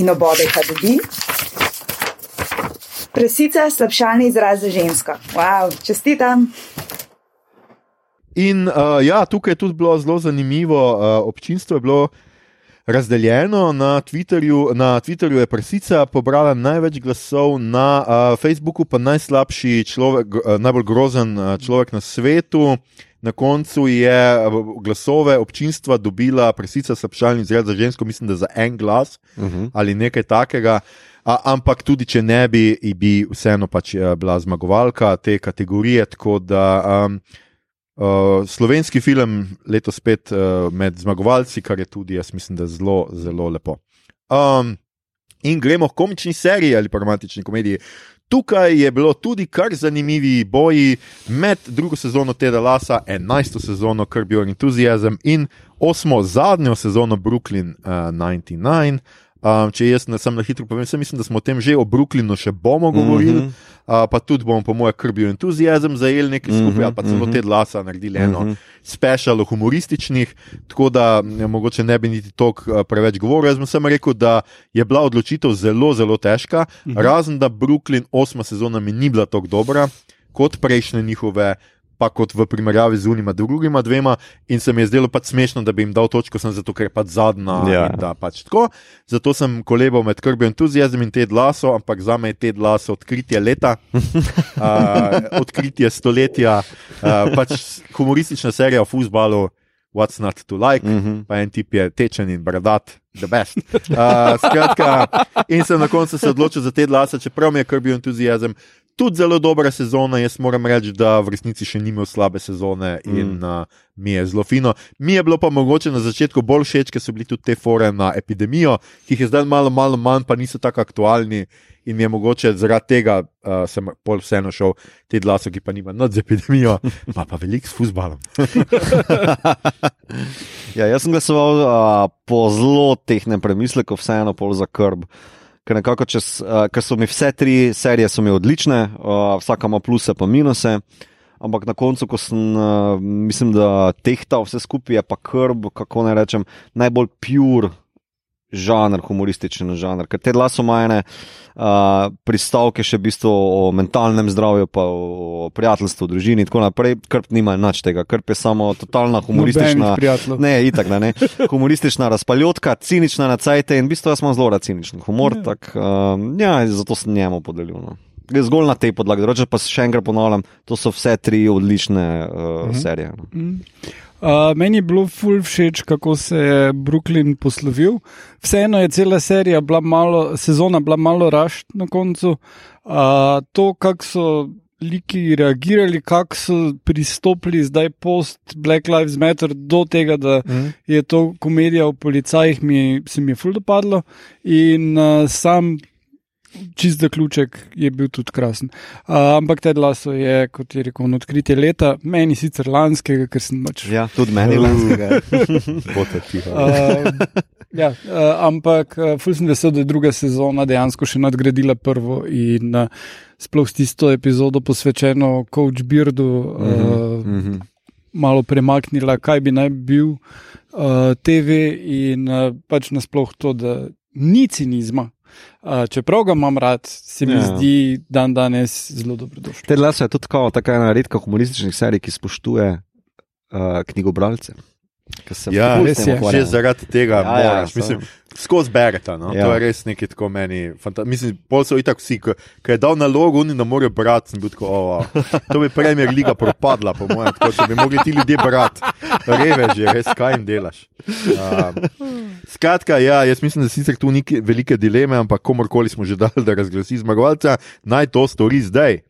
In obodeka dobi. Presica slabšalni izraz za žensko. Wow, čestitam! In uh, ja, tukaj je tudi bilo zelo zanimivo, uh, občinstvo je bilo razdeljeno. Na Twitterju, na Twitterju je prsica pobrala največ glasov, na uh, Facebooku pa najslabši človek, uh, najbolj grozen uh, človek na svetu. Na koncu je glasove občinstva dobila presica slabšalni izred za žensko, mislim, da za en glas uh -huh. ali nekaj takega. A, ampak tudi, če ne bi, bi vseeno pač uh, bila zmagovalka te kategorije. Tako da um, uh, slovenski film letos spet uh, med zmagovalci, kar je tudi, jaz mislim, da zelo, zelo lepo. Um, in gremo v komični seriji ali pa romantični komediji. Tukaj je bilo tudi kar zanimivi boji med drugo sezono Teda Lasa, enajsto sezono Kirby Your Enthusiasm in osmo zadnjo sezono Brooklyn uh, 99. Um, če jaz ne sem na hitro povem, sem mislim, da smo o tem že o Brooklynu še bomo govorili, mm -hmm. uh, pa tudi bomo, po mojem, krbijo entuzijazem zajeli nekaj skupaj, mm -hmm. ali pa celo te glasa naredili eno mm -hmm. special humorističnih, tako da ja, mogoče ne bi niti toliko uh, preveč govoril. Jaz sem rekel, da je bila odločitev zelo, zelo težka, mm -hmm. razen da Brooklyn osma sezona mi ni bila tako dobra kot prejšnje njihove pa kot v primerjavi z unima drugima dvema, in se mi je zdelo pač smešno, da bi jim dal točko, sem zato, ker je pač zadnja. Ja. Pač zato sem kolebal med krbijo entuzijazem in te glaso, ampak za me je te glaso odkritje leta, uh, odkritje stoletja, uh, pač humoristična serija o futbalu. What's not to like, mm -hmm. pa en tip je tečen in bradat, the best. Uh, skratka, in sem na koncu se odločil za te glase, čeprav mi je krbil entuzijazem, tudi zelo dobra sezona. Jaz moram reči, da v resnici še ni imel slabe sezone in mm. uh, mi je zelo fino. Mi je bilo pa mogoče na začetku bolj všeč, ker so bili tudi te fore na epidemijo, ki jih je zdaj malo, malo manj, pa niso tako aktualni. In mi je mogoče zaradi tega, da uh, sem pol vseeno šel te glaso, ki pa nima nad epidemijo, pa pa velik s fusbalom. ja, jaz sem glasoval uh, po zelo tehnem premisleku, vseeno pol za krb. Ker, nekako, čez, uh, ker so mi vse tri serije odlične, uh, vsaka ima pluse in minuse. Ampak na koncu, ko sem, uh, mislim, da tehta vse skupaj, je pa krb, kako naj rečem, najbolj pur žanr, humorističen žanr. Ker te glasomajne uh, pristavke še v bistvu o mentalnem zdravju, pa o prijateljstvu, družini in tako naprej, krp nima nič tega, krp je samo totalna humoristična. Ne, itak, ne, ne. Humoristična razpaljotka, cinična na cajte in v bistvu jaz imam zelo rad ciničen humor, ja. tak, uh, ja, zato sem njemu podelil. No. Zgolj na tej podlagi, drugače pa še enkrat ponavljam, to so vse tri odlične uh, mhm. serije. No. Mhm. Uh, meni je bilo ful všeč, kako se je Brooklyn poslovil. Vseeno je cela serija bila malo, sezona bila malo rašt na koncu. Uh, to, kako so liki reagirali, kako so pristopili zdaj post Black Lives Matter do tega, da mm. je to komedija o policajih, mi, se mi je ful dopadlo. In uh, sam čist zaključek je bil tudi krasen. Uh, ampak te glaso je, kot je rekel, odkritje leta, meni sicer lanskega, ker sem pač. Ja, tudi meni lanskega. uh, ja, uh, ampak uh, ful sem vesel, da je druga sezona dejansko še nadgradila prvo in uh, sploh s tisto epizodo posvečeno Coach Beardu. Uh, mm -hmm. Malo premaknila, kaj bi naj bil uh, TV, in uh, pač nasploh to, da ni cinizma, Uh, čeprav ga imam rad, se mi ja. zdi dan danes zelo dobrodošel. Te glasa je tudi tako ena redka humorističnih serij, ki spoštuje uh, knjigobralce. Ja, res je. Že zaradi tega, ja moraš, ja, mislim, skozi berete. No? Ja. To je res nekaj tako meni. Mislim, pol so itak vsi, ki je dal nalogo, oni ne morejo brati. Tako, oh, to bi Premier Liga propadla, po mojem, tako da bi mogli ti ljudje brati. Reve že, res kaj jim delaš. Um, skratka, ja, jaz mislim, da sicer tu ni velike dileme, ampak komorkoli smo že dali, da razglasi zmagovalca, naj to stori zdaj.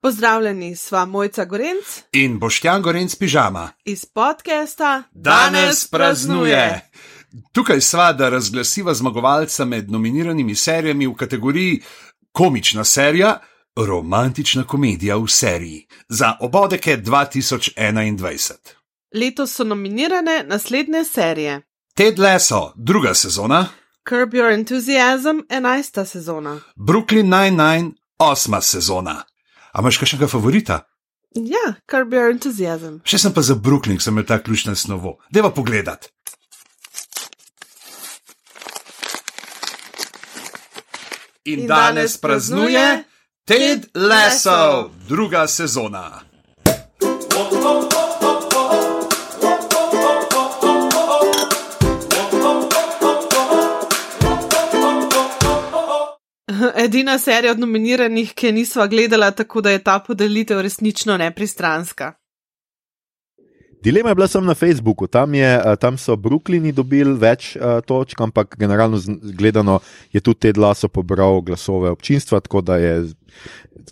Pozdravljeni, sva Mojca Gorenc in Boštjan Gorenc pižama iz podcasta Danes praznuje. Tukaj sva, da razglasiva zmagovalca med nominiranimi serijami v kategoriji Komična serija, romantična komedija v seriji za obodeke 2021. Letos so nominirane naslednje serije: Ted Lasso, druga sezona, Curb Your Enthusiasm, enajsta sezona, Brooklyn Nine-Nine, osma sezona. A imaš kakšnega favorita? Ja, bi bil entuzijazem. Še sem pa za Brooklyn, sem imel ta ključna snovo. Deva pogledat. in, in danes praznuje Ted Lasso, druga sezona. Oh, oh, oh. edina serija od nominiranih, ki nisva gledala, tako da je ta podelitev resnično nepristranska. Dilema je bila samo na Facebooku, tam, je, eh, tam so Brooklyni dobili več uh, točk, ampak generalno gledano je tudi Ted Lasso pobral glasove občinstva, tako da je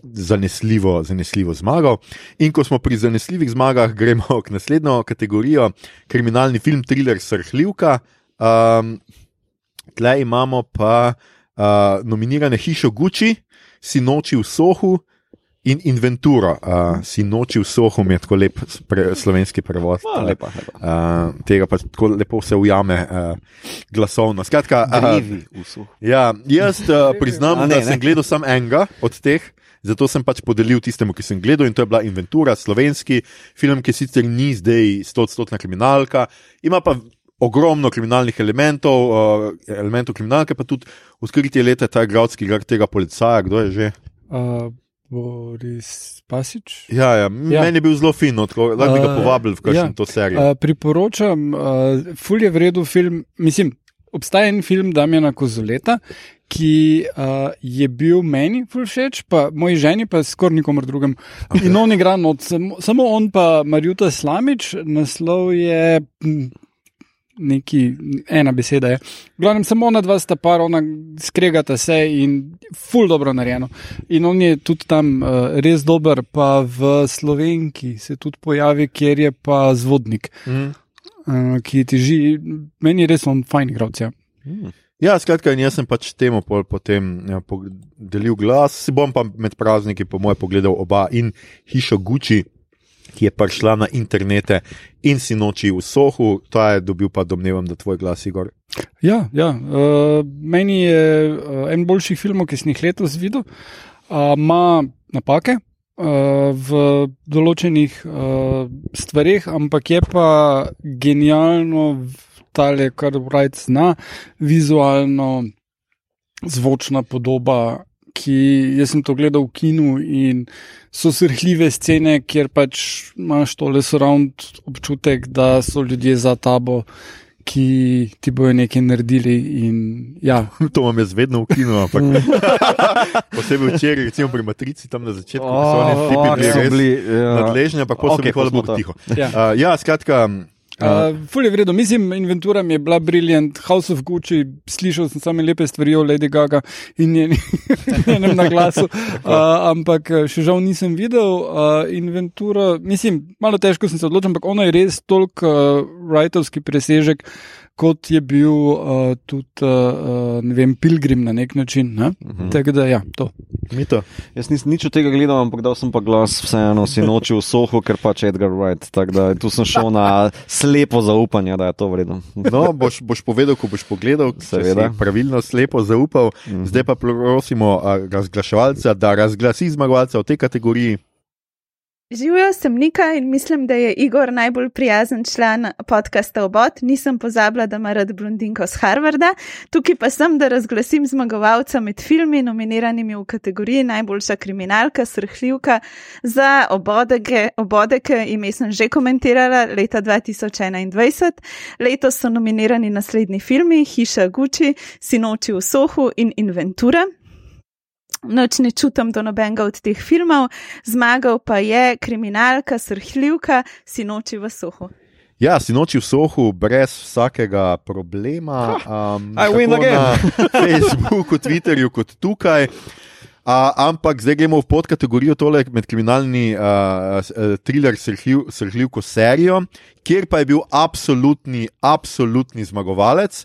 zanesljivo, zanesljivo zmagal. In ko smo pri zanesljivih zmagah, gremo k naslednjo kategorijo, kriminalni film, thriller, srhljivka. Um, tle imamo pa uh, nominirane Hišo Gucci, Sinoči v Sohu. In inventuro, uh, si noči v sohu, je tako lep pre, slovenski prevod. A, lepa, lepa. Uh, tega pa tako lepo se ujame uh, glasovno. Skratka, uh, ja, jaz uh, priznam, A ne, ne, da sem ne. gledal samo enega od teh, zato sem pač podelil tistemu, ki sem gledal, in to je bila Inventura, slovenski film, ki sicer ni zdaj 100-odstotna kriminalka, ima pa ogromno kriminalnih elementov, uh, elementov kriminalke, pa tudi odkritje leta, ta igralski igra tega policaja, kdo je že. Uh, Boris Pasič. Ja, ja, ja. Meni je bil zelo fin, no, tako, lahko bi ga Uh, povabili v kakšno ja. to serijo. Uh, priporočam, uh, ful je vredno film. Mislim, obstaja en film Damjana Kozoleta, ki uh, je bil meni ful všeč, pa moji ženi, pa skoraj nikomor drugem. Okay. In on igra not, samo, samo on pa Marjuta Slamič, naslov je. Neki, ena beseda je. Glavnem, samo ona dva sta par, ona skregata se in ful dobro narejeno. In on je tudi tam uh, res dober, pa v Slovenki se tudi pojavi, kjer je pa zvodnik, Mm. uh, ki teži, meni je res on fajn igralec. Ja. Ja, skratka, in jaz sem pač temu potem ja, delil glas. Si bom pa med prazniki, po mojem, pogledal oba in hišo Gucci, ki je prišla na internete in si noči v Sohu, ta je dobil pa domnevam, da tvoj glas, Igor. Ja, ja. Uh, meni je uh, en boljših filmov, ki sem jih letos videl. Uh, Ima napake uh, v določenih uh, stvarih, ampak je pa genialno, tale, kar Wright zna, vizualno, zvočna podoba. Ki, jaz sem to gledal v kinu in so srhljive scene, kjer pač imaš tole surround občutek, da so ljudje za tabo, ki ti bojo nekaj naredili. In, ja. To imam jaz vedno v kinu, ampak posebej včeraj, recimo pri Matrici, tam na začetku, ko so oni Oh, bili bili, ja. nadležni, ampak Okej, bili hvala Bogu tiho. Ja. Uh, ja, skratka. Uh, ful je vredno, mislim, inventura mi je bila briljant, House of Gucci, slišal sem same lepe stvari o Lady Gaga in njenem na glasu, uh, ampak eh, še žal nisem videl. Uh, inventura, mislim, malo težko sem se odločil, ampak ona je res toliko uh, rajtovski presežek, kot je bil uh, tudi, uh, ne vem, Pilgrim na nek način. Ne? Uh -huh. Tako da, ja, to. Mito. Jaz nisem nič od tega gledal, ampak dal sem pa glas vseeno si noči v sohu, ker pač Edgar Wright. Tako da tu sem šel na slepo zaupanje, da je to vredno. No, boš, boš povedal, ko boš pogledal, če Seveda. pravilno slepo zaupal. Mm -hmm. Zdaj pa prosimo razglaševalca, da razglasi zmagovalca v tej kategoriji. Živijo sem Nika in mislim, da je Igor najbolj prijazen član podcasta Obot. Nisem pozabila, da ima rad blondinko z Harvarda. Tukaj pa sem, da razglasim zmagovalca med filmi, nominiranimi v kategoriji najboljša kriminalka, srhljivka za obodeke. Obodeke ime sem že komentirala leta 2021. Letos so nominirani naslednji filmi: Hiša Gucci, Sinoči v Sohu in Inventura. Noč ne čutim do nobenega od teh filmov, zmagal pa je kriminalka, srhljivka, sinoči v sohu. Ja, si noči v Sohu brez vsakega problema. Um, I win again. Na Facebooku, Twitterju, kot tukaj. Uh, ampak zdaj gremo v podkategorijo tole med kriminalni uh, uh, thriller srhljiv, srhljivko serijo, kjer pa je bil absolutni, absolutni zmagovalec.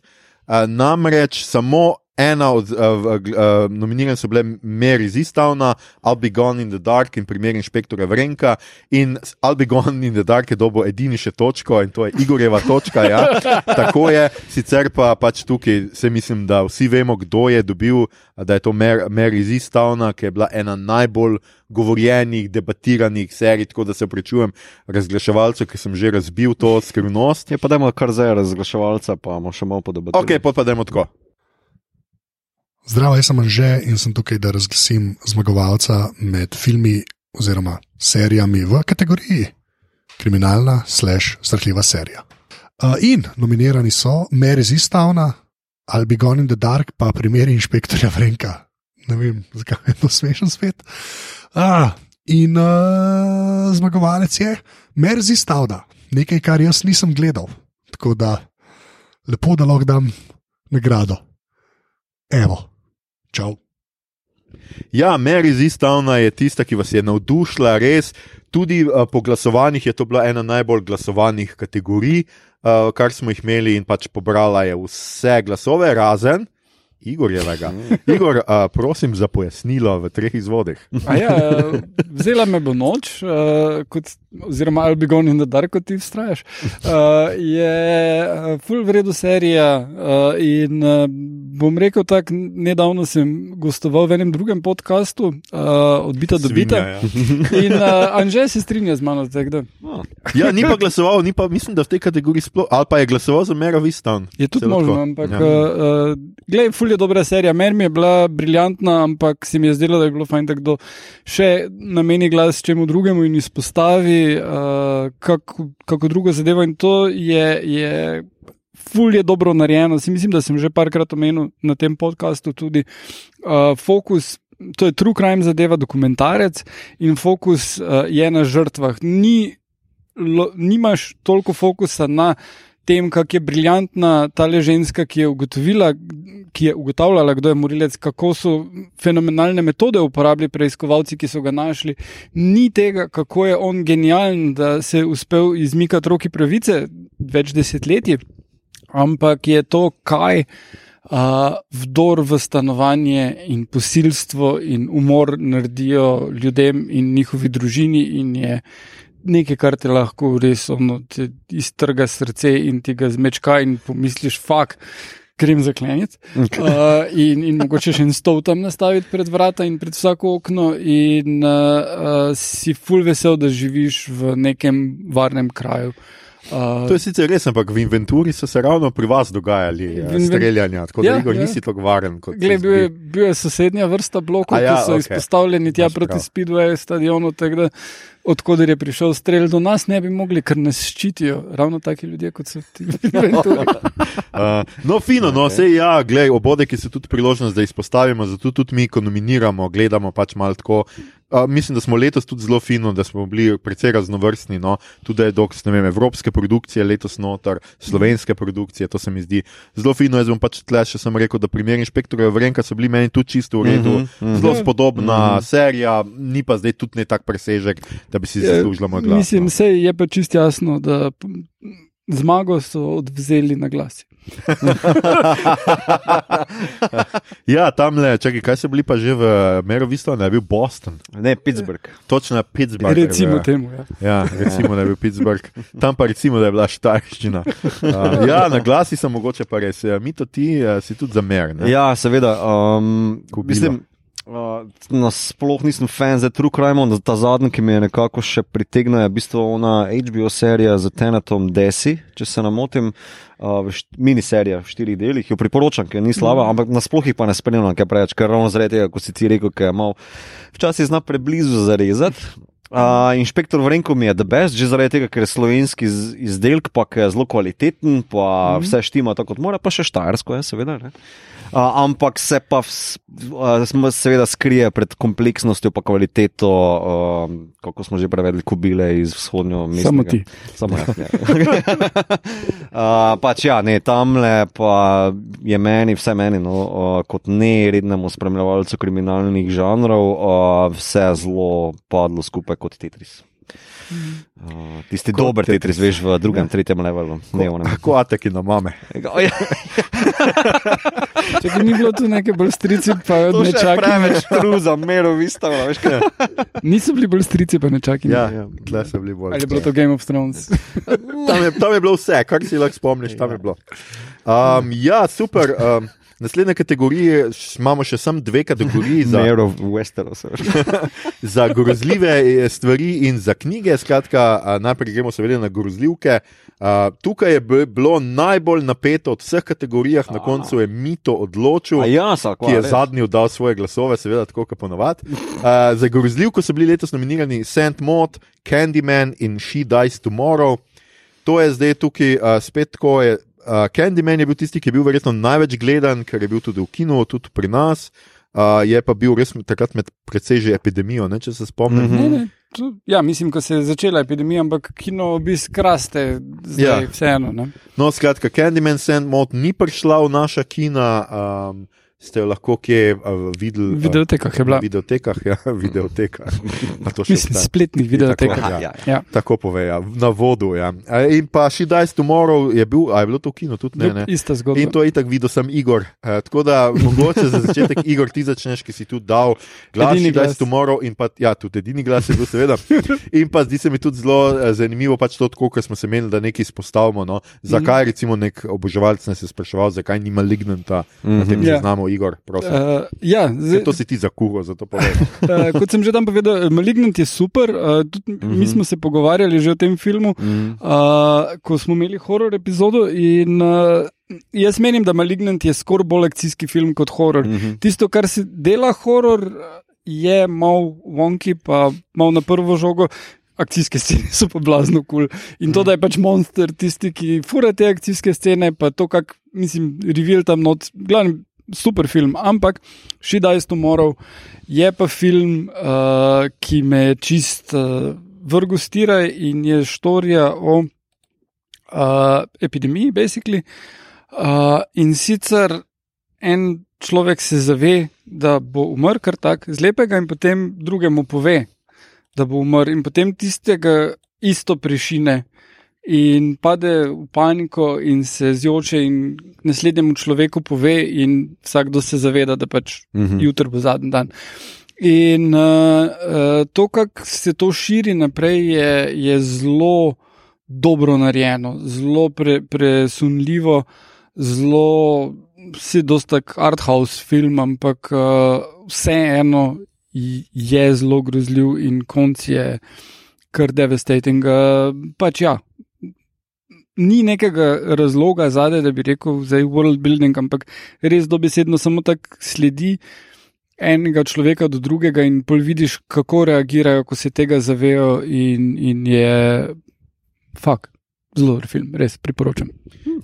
Uh, namreč samo ena od uh, uh, nominiranih so bile Mary Zistavna, I'll Be Gone in the Dark in primer inšpektora Vrenka. In I'll Be Gone in the Dark je dobo edini še točko in to je Igorjeva točka. Ja. Tako je, sicer pa pač tukaj se mislim, da vsi vemo, kdo je dobil, da je to Mar Mary Zistavna, ki je bila ena najbolj govorjenih, debatiranih serij, tako da se prečujem razglaševalcu, ki sem že razbil to skrivnost. Je pa dajmo kar zdaj razglaševalca, pa bomo še malo podobati. Ok, pa dajmo tako. Zdravo, jaz sem Anže in sem tukaj, da razglasim zmagovalca med filmi oziroma serijami v kategoriji kriminalna slash srhljiva serija. Uh, in nominirani so Mary Zistavna, I'll Be Gone in the Dark, pa primeri inšpektorja Vrenka. ne vem, zakaj je to smešen svet. A, in uh, zmagovalec je Merzi Stavda, nekaj, kar jaz nisem gledal. Tako da lepo, da lahko dam nagrado. Evo, čau. Ja, Mary Zistavna je tista, ki vas je navdušila, res. Tudi uh, po glasovanjih je to bila ena najbolj glasovanih kategorij, uh, kar smo jih imeli, in pač pobrala je vse glasove, razen Igorjevega. Igor, uh, prosim za pojasnilo v treh izvodih. A Ja, vzela me bo noč, uh, kot, oziroma I'll be gone in the dark, kot ti vztrajaš. Uh, je uh, full vredu serija uh, in uh, bom rekel tako, nedavno sem gostoval v enem drugem podkastu, uh, odbita do bita. Ja. In uh, Anže se strinja z mano, tako da. Ja, ni pa glasoval, ni pa, mislim, da v tej kategoriji sploh, ali pa je glasoval za Mero Vistan. Je tudi možno, ampak Ja. ja. uh, glej, ful je dobra serija. Meni mi je bila briljantna, ampak se mi je zdelo, da je bilo fajn, da kdo še nameni glas čemu drugemu in izpostavi uh, kako, kako drugo zadevo. In to je. je Ful je dobro narejeno, si mislim, da sem že parkrat omenil na tem podkastu tudi uh, fokus. To je true crime zadeva, dokumentarec in fokus uh, je na žrtvah. Ni, lo, nimaš toliko fokusa na tem, kako je briljantna ta ženska, ki je ugotovila, ki je ugotavljala, kdo je morilec, kako so fenomenalne metode uporabili preiskovalci, ki so ga našli. Ni tega, kako je on genijalen, da se je uspel izmikati roki pravice več desetletij, ampak je to, kaj. Uh, vdor v stanovanje in posilstvo in umor naredijo ljudem in njihovi družini, in je nekaj, kar te lahko res ono, te iztrga srce in ti ga zmečka, in pomisliš, fuk, grem zakleniti. Uh, in, in mogoče še en stol tam nastaviti pred vrata in pred vsako okno, in uh, uh, si full vesel, da živiš v nekem varnem kraju. Uh, To je sicer res, ampak v inventuri so se ravno pri vas dogajali inven- streljanja, tako da Ja, Igor ja. nisi tako varen kot Glej, se bil, je, bil je sosednja vrsta blokov, A ja, ki so okej. izpostavljeni tja Imaš proti prav. Speedway stadionu, da odkuder je prišel strelj do nas, ne bi mogli, ker nas ščitijo ravno taki ljudje, kot so ti. Uh, no, fino, no, vse ja, glej, obodeki so tudi priložnost, da izpostavimo, zato tudi mi, ko nominiramo, gledamo pač malo tako. Uh, mislim, da smo letos tudi zelo fino, da smo bili precej raznovrstni. No. Tudi je doks, ne vem, evropske produkcije letos noter, slovenske produkcije, to se mi zdi zelo fino. Jaz bom pač tle še sem rekel, da primeri inšpektorja Vrenka so bili meni tudi čisto v redu, Mhm, mhm. zelo spodobna Mhm. serija, ni pa zdaj tudi ne tak presežek, da bi si zaslužila moj glas. Ja, no. Mislim, se je pa čist jasno, da zmago so odvzeli na glas. ja, tam le, čakaj, kaj so bili pa že v Merovistu, ne je bil Boston. Ne, Pittsburgh. Točno Pittsburgh. Recimo ja. temu. Ja. Ja, recimo, da je bil Pittsburgh, tam pa recimo, da je bila štajščina. Uh, ja, na glasi sem mogoče pa res, ja, mi to ti uh, si tudi zameren. Ja, seveda. Um, Kubilo. mislim, uh, nasploh nisem fan za True Crime, no, ta zadnji, ki me je nekako še pritegnil, je v bistvu ona HBO serija z Tenetom Desi, če se ne motim. Uh, miniserija v štirih delih, jo priporočam, ker ni slaba, Mhm. ampak nasploh jih pa ne spremljam, kaj preveč, ker ravno zaradi tega, kot si ti rekel, ker je mal včasih zna preblizu zarezati. Uh, inšpektor Vrenko mi je the best, že zaradi tega, ker je slovenski iz- izdelek, pa je zelo kvaliteten, pa Mhm. vse štima tako kot mora, pa še štajersko je, seveda. Ne? Uh, ampak se pa vs, uh, seveda skrije pred kompleksnostjo in kvaliteto, uh, kako smo že prevedli, kubile iz vzhodnjo mesta. Samo ti. Samo jaz. Ja. uh, pač ja, ne, tamle pa je meni, vse meni, no, uh, kot nerednemu spremljevalcu kriminalnih žanrov, uh, vse zelo padlo skupaj kot Tetris. Uh, tisti Kot dober Tetris, Tetris. veš, v drugem, tretjem levelu. Ne, onem. Kako ateki na mame. Ja, Če ni bilo tu neke bolj strici, pa To še nečaki. preveč kruza, mero vistava, veš kaj. Niso bili bolj strici, pa nečaki. Ja, tle so bili bolj. Ali je bilo to Game of Thrones? Tam je, tam je bilo vse, kar si lahko spomniš, tam je bilo. Um, ja, super. Um, naslednje kategorije š- imamo še samo dve kategoriji za, Mero Westeros. za grozljive eh, stvari in za knjige. Skratka, najprej gremo seveda na grozljivke. A, tukaj je bilo najbolj napeto od vseh kategorijah, na koncu je Mito odločil. A ja, sak, ki je zadnji oddal svoje glasove, seveda tako kot ponovadi. Uh, za grozljivko so bili letos nominirani Saint Maud, Candyman in She Dies Tomorrow. To je zdaj tukaj uh, spet tako. Je, uh, Candyman je bil tisti, ki je bil verjetno največ gledan, ker je bil tudi v kinu, tudi pri nas. Uh, je pa bil res takrat med precej že epidemijo, ne, če se spomnim. Mhm. Ne, ne, to, ja, mislim, ko se je začela epidemija, ampak kino obisk raste, zdaj Ja. vseeno. Ne? No, skratka, Candyman Sandmod ni prišla v naša kina, um, ste jo lahko kje videli. V videotekah je bila. V videotekah, ja, videotekah. Pa to še Mislim, obstaja. spletnih videotekah. Tako, ja. ja. Ja. Tako pove, ja. na vodu. Ja. In pa She Dies Tomorrow je bil, a je bilo to v kinu tudi ne. ne? Ista zgodba. In to je itak videl sem Igor. Uh, tako da mogoče za začetek Igor ti začneš, ki si tu dal glas, Edini She Dies glas. Tomorrow in pa, ja, tudi edini glas je bil seveda. In pa zdi se mi tudi zelo eh, zanimivo, pač to, tako, ker smo se menili, da nekaj izpostavimo. No. Zakaj recimo nek oboževalec nas je spraševal, zakaj ni malignanta na tem Ja. seznamu, Igor, prosim. Uh, ja, zdaj, To si ti za kuro, zato povem. uh, kot sem že tam povedal, Malignant je super. Uh, tudi mm -hmm. Mi smo se pogovarjali že o tem filmu, Mhm. uh, ko smo imeli horor epizodo. In, uh, jaz menim, da Malignant je skoraj bolj akcijski film kot horor. Mm Mhm. -hmm. Tisto, kar se dela horor, je malo wonky, pa malo na prvo žogo. Akcijske scene so pa blazno kul. Cool. In to, da je pač monster tisti, ki fura te akcijske scene, pa to, kak, mislim, reveal tam not, glavno, super film. Ampak She Dies Tomorrow je pa film, uh, ki me je čist uh, vrgel stiraj in je štorija o uh, epidemiji, basically. Uh, in sicer en človek se zave, da bo umrl kar tak z lepega, in potem drugemu pove, da bo umrl, in potem tistega isto prešine. In pade v paniko, in se zjoče, in naslednjemu človeku pove, in vsakdo se zaveda, da pač Mhm. jutri bo zadnji dan. In uh, uh, to, kako se to širi naprej, je, je zelo dobro narejeno, zelo pre, presunljivo, zelo vsi dostak art house film, ampak uh, vseeno je zelo grozljiv in konc je kar devastating. Uh, pač ja. Ni nekega razloga zadaj, da bi rekel, da je world building, ampak res dobesedno samo tako sledi enega človeka do drugega, in pol vidiš, kako reagirajo, ko se tega zavejo, in, in je fakt. Zelo dober film, res priporočam.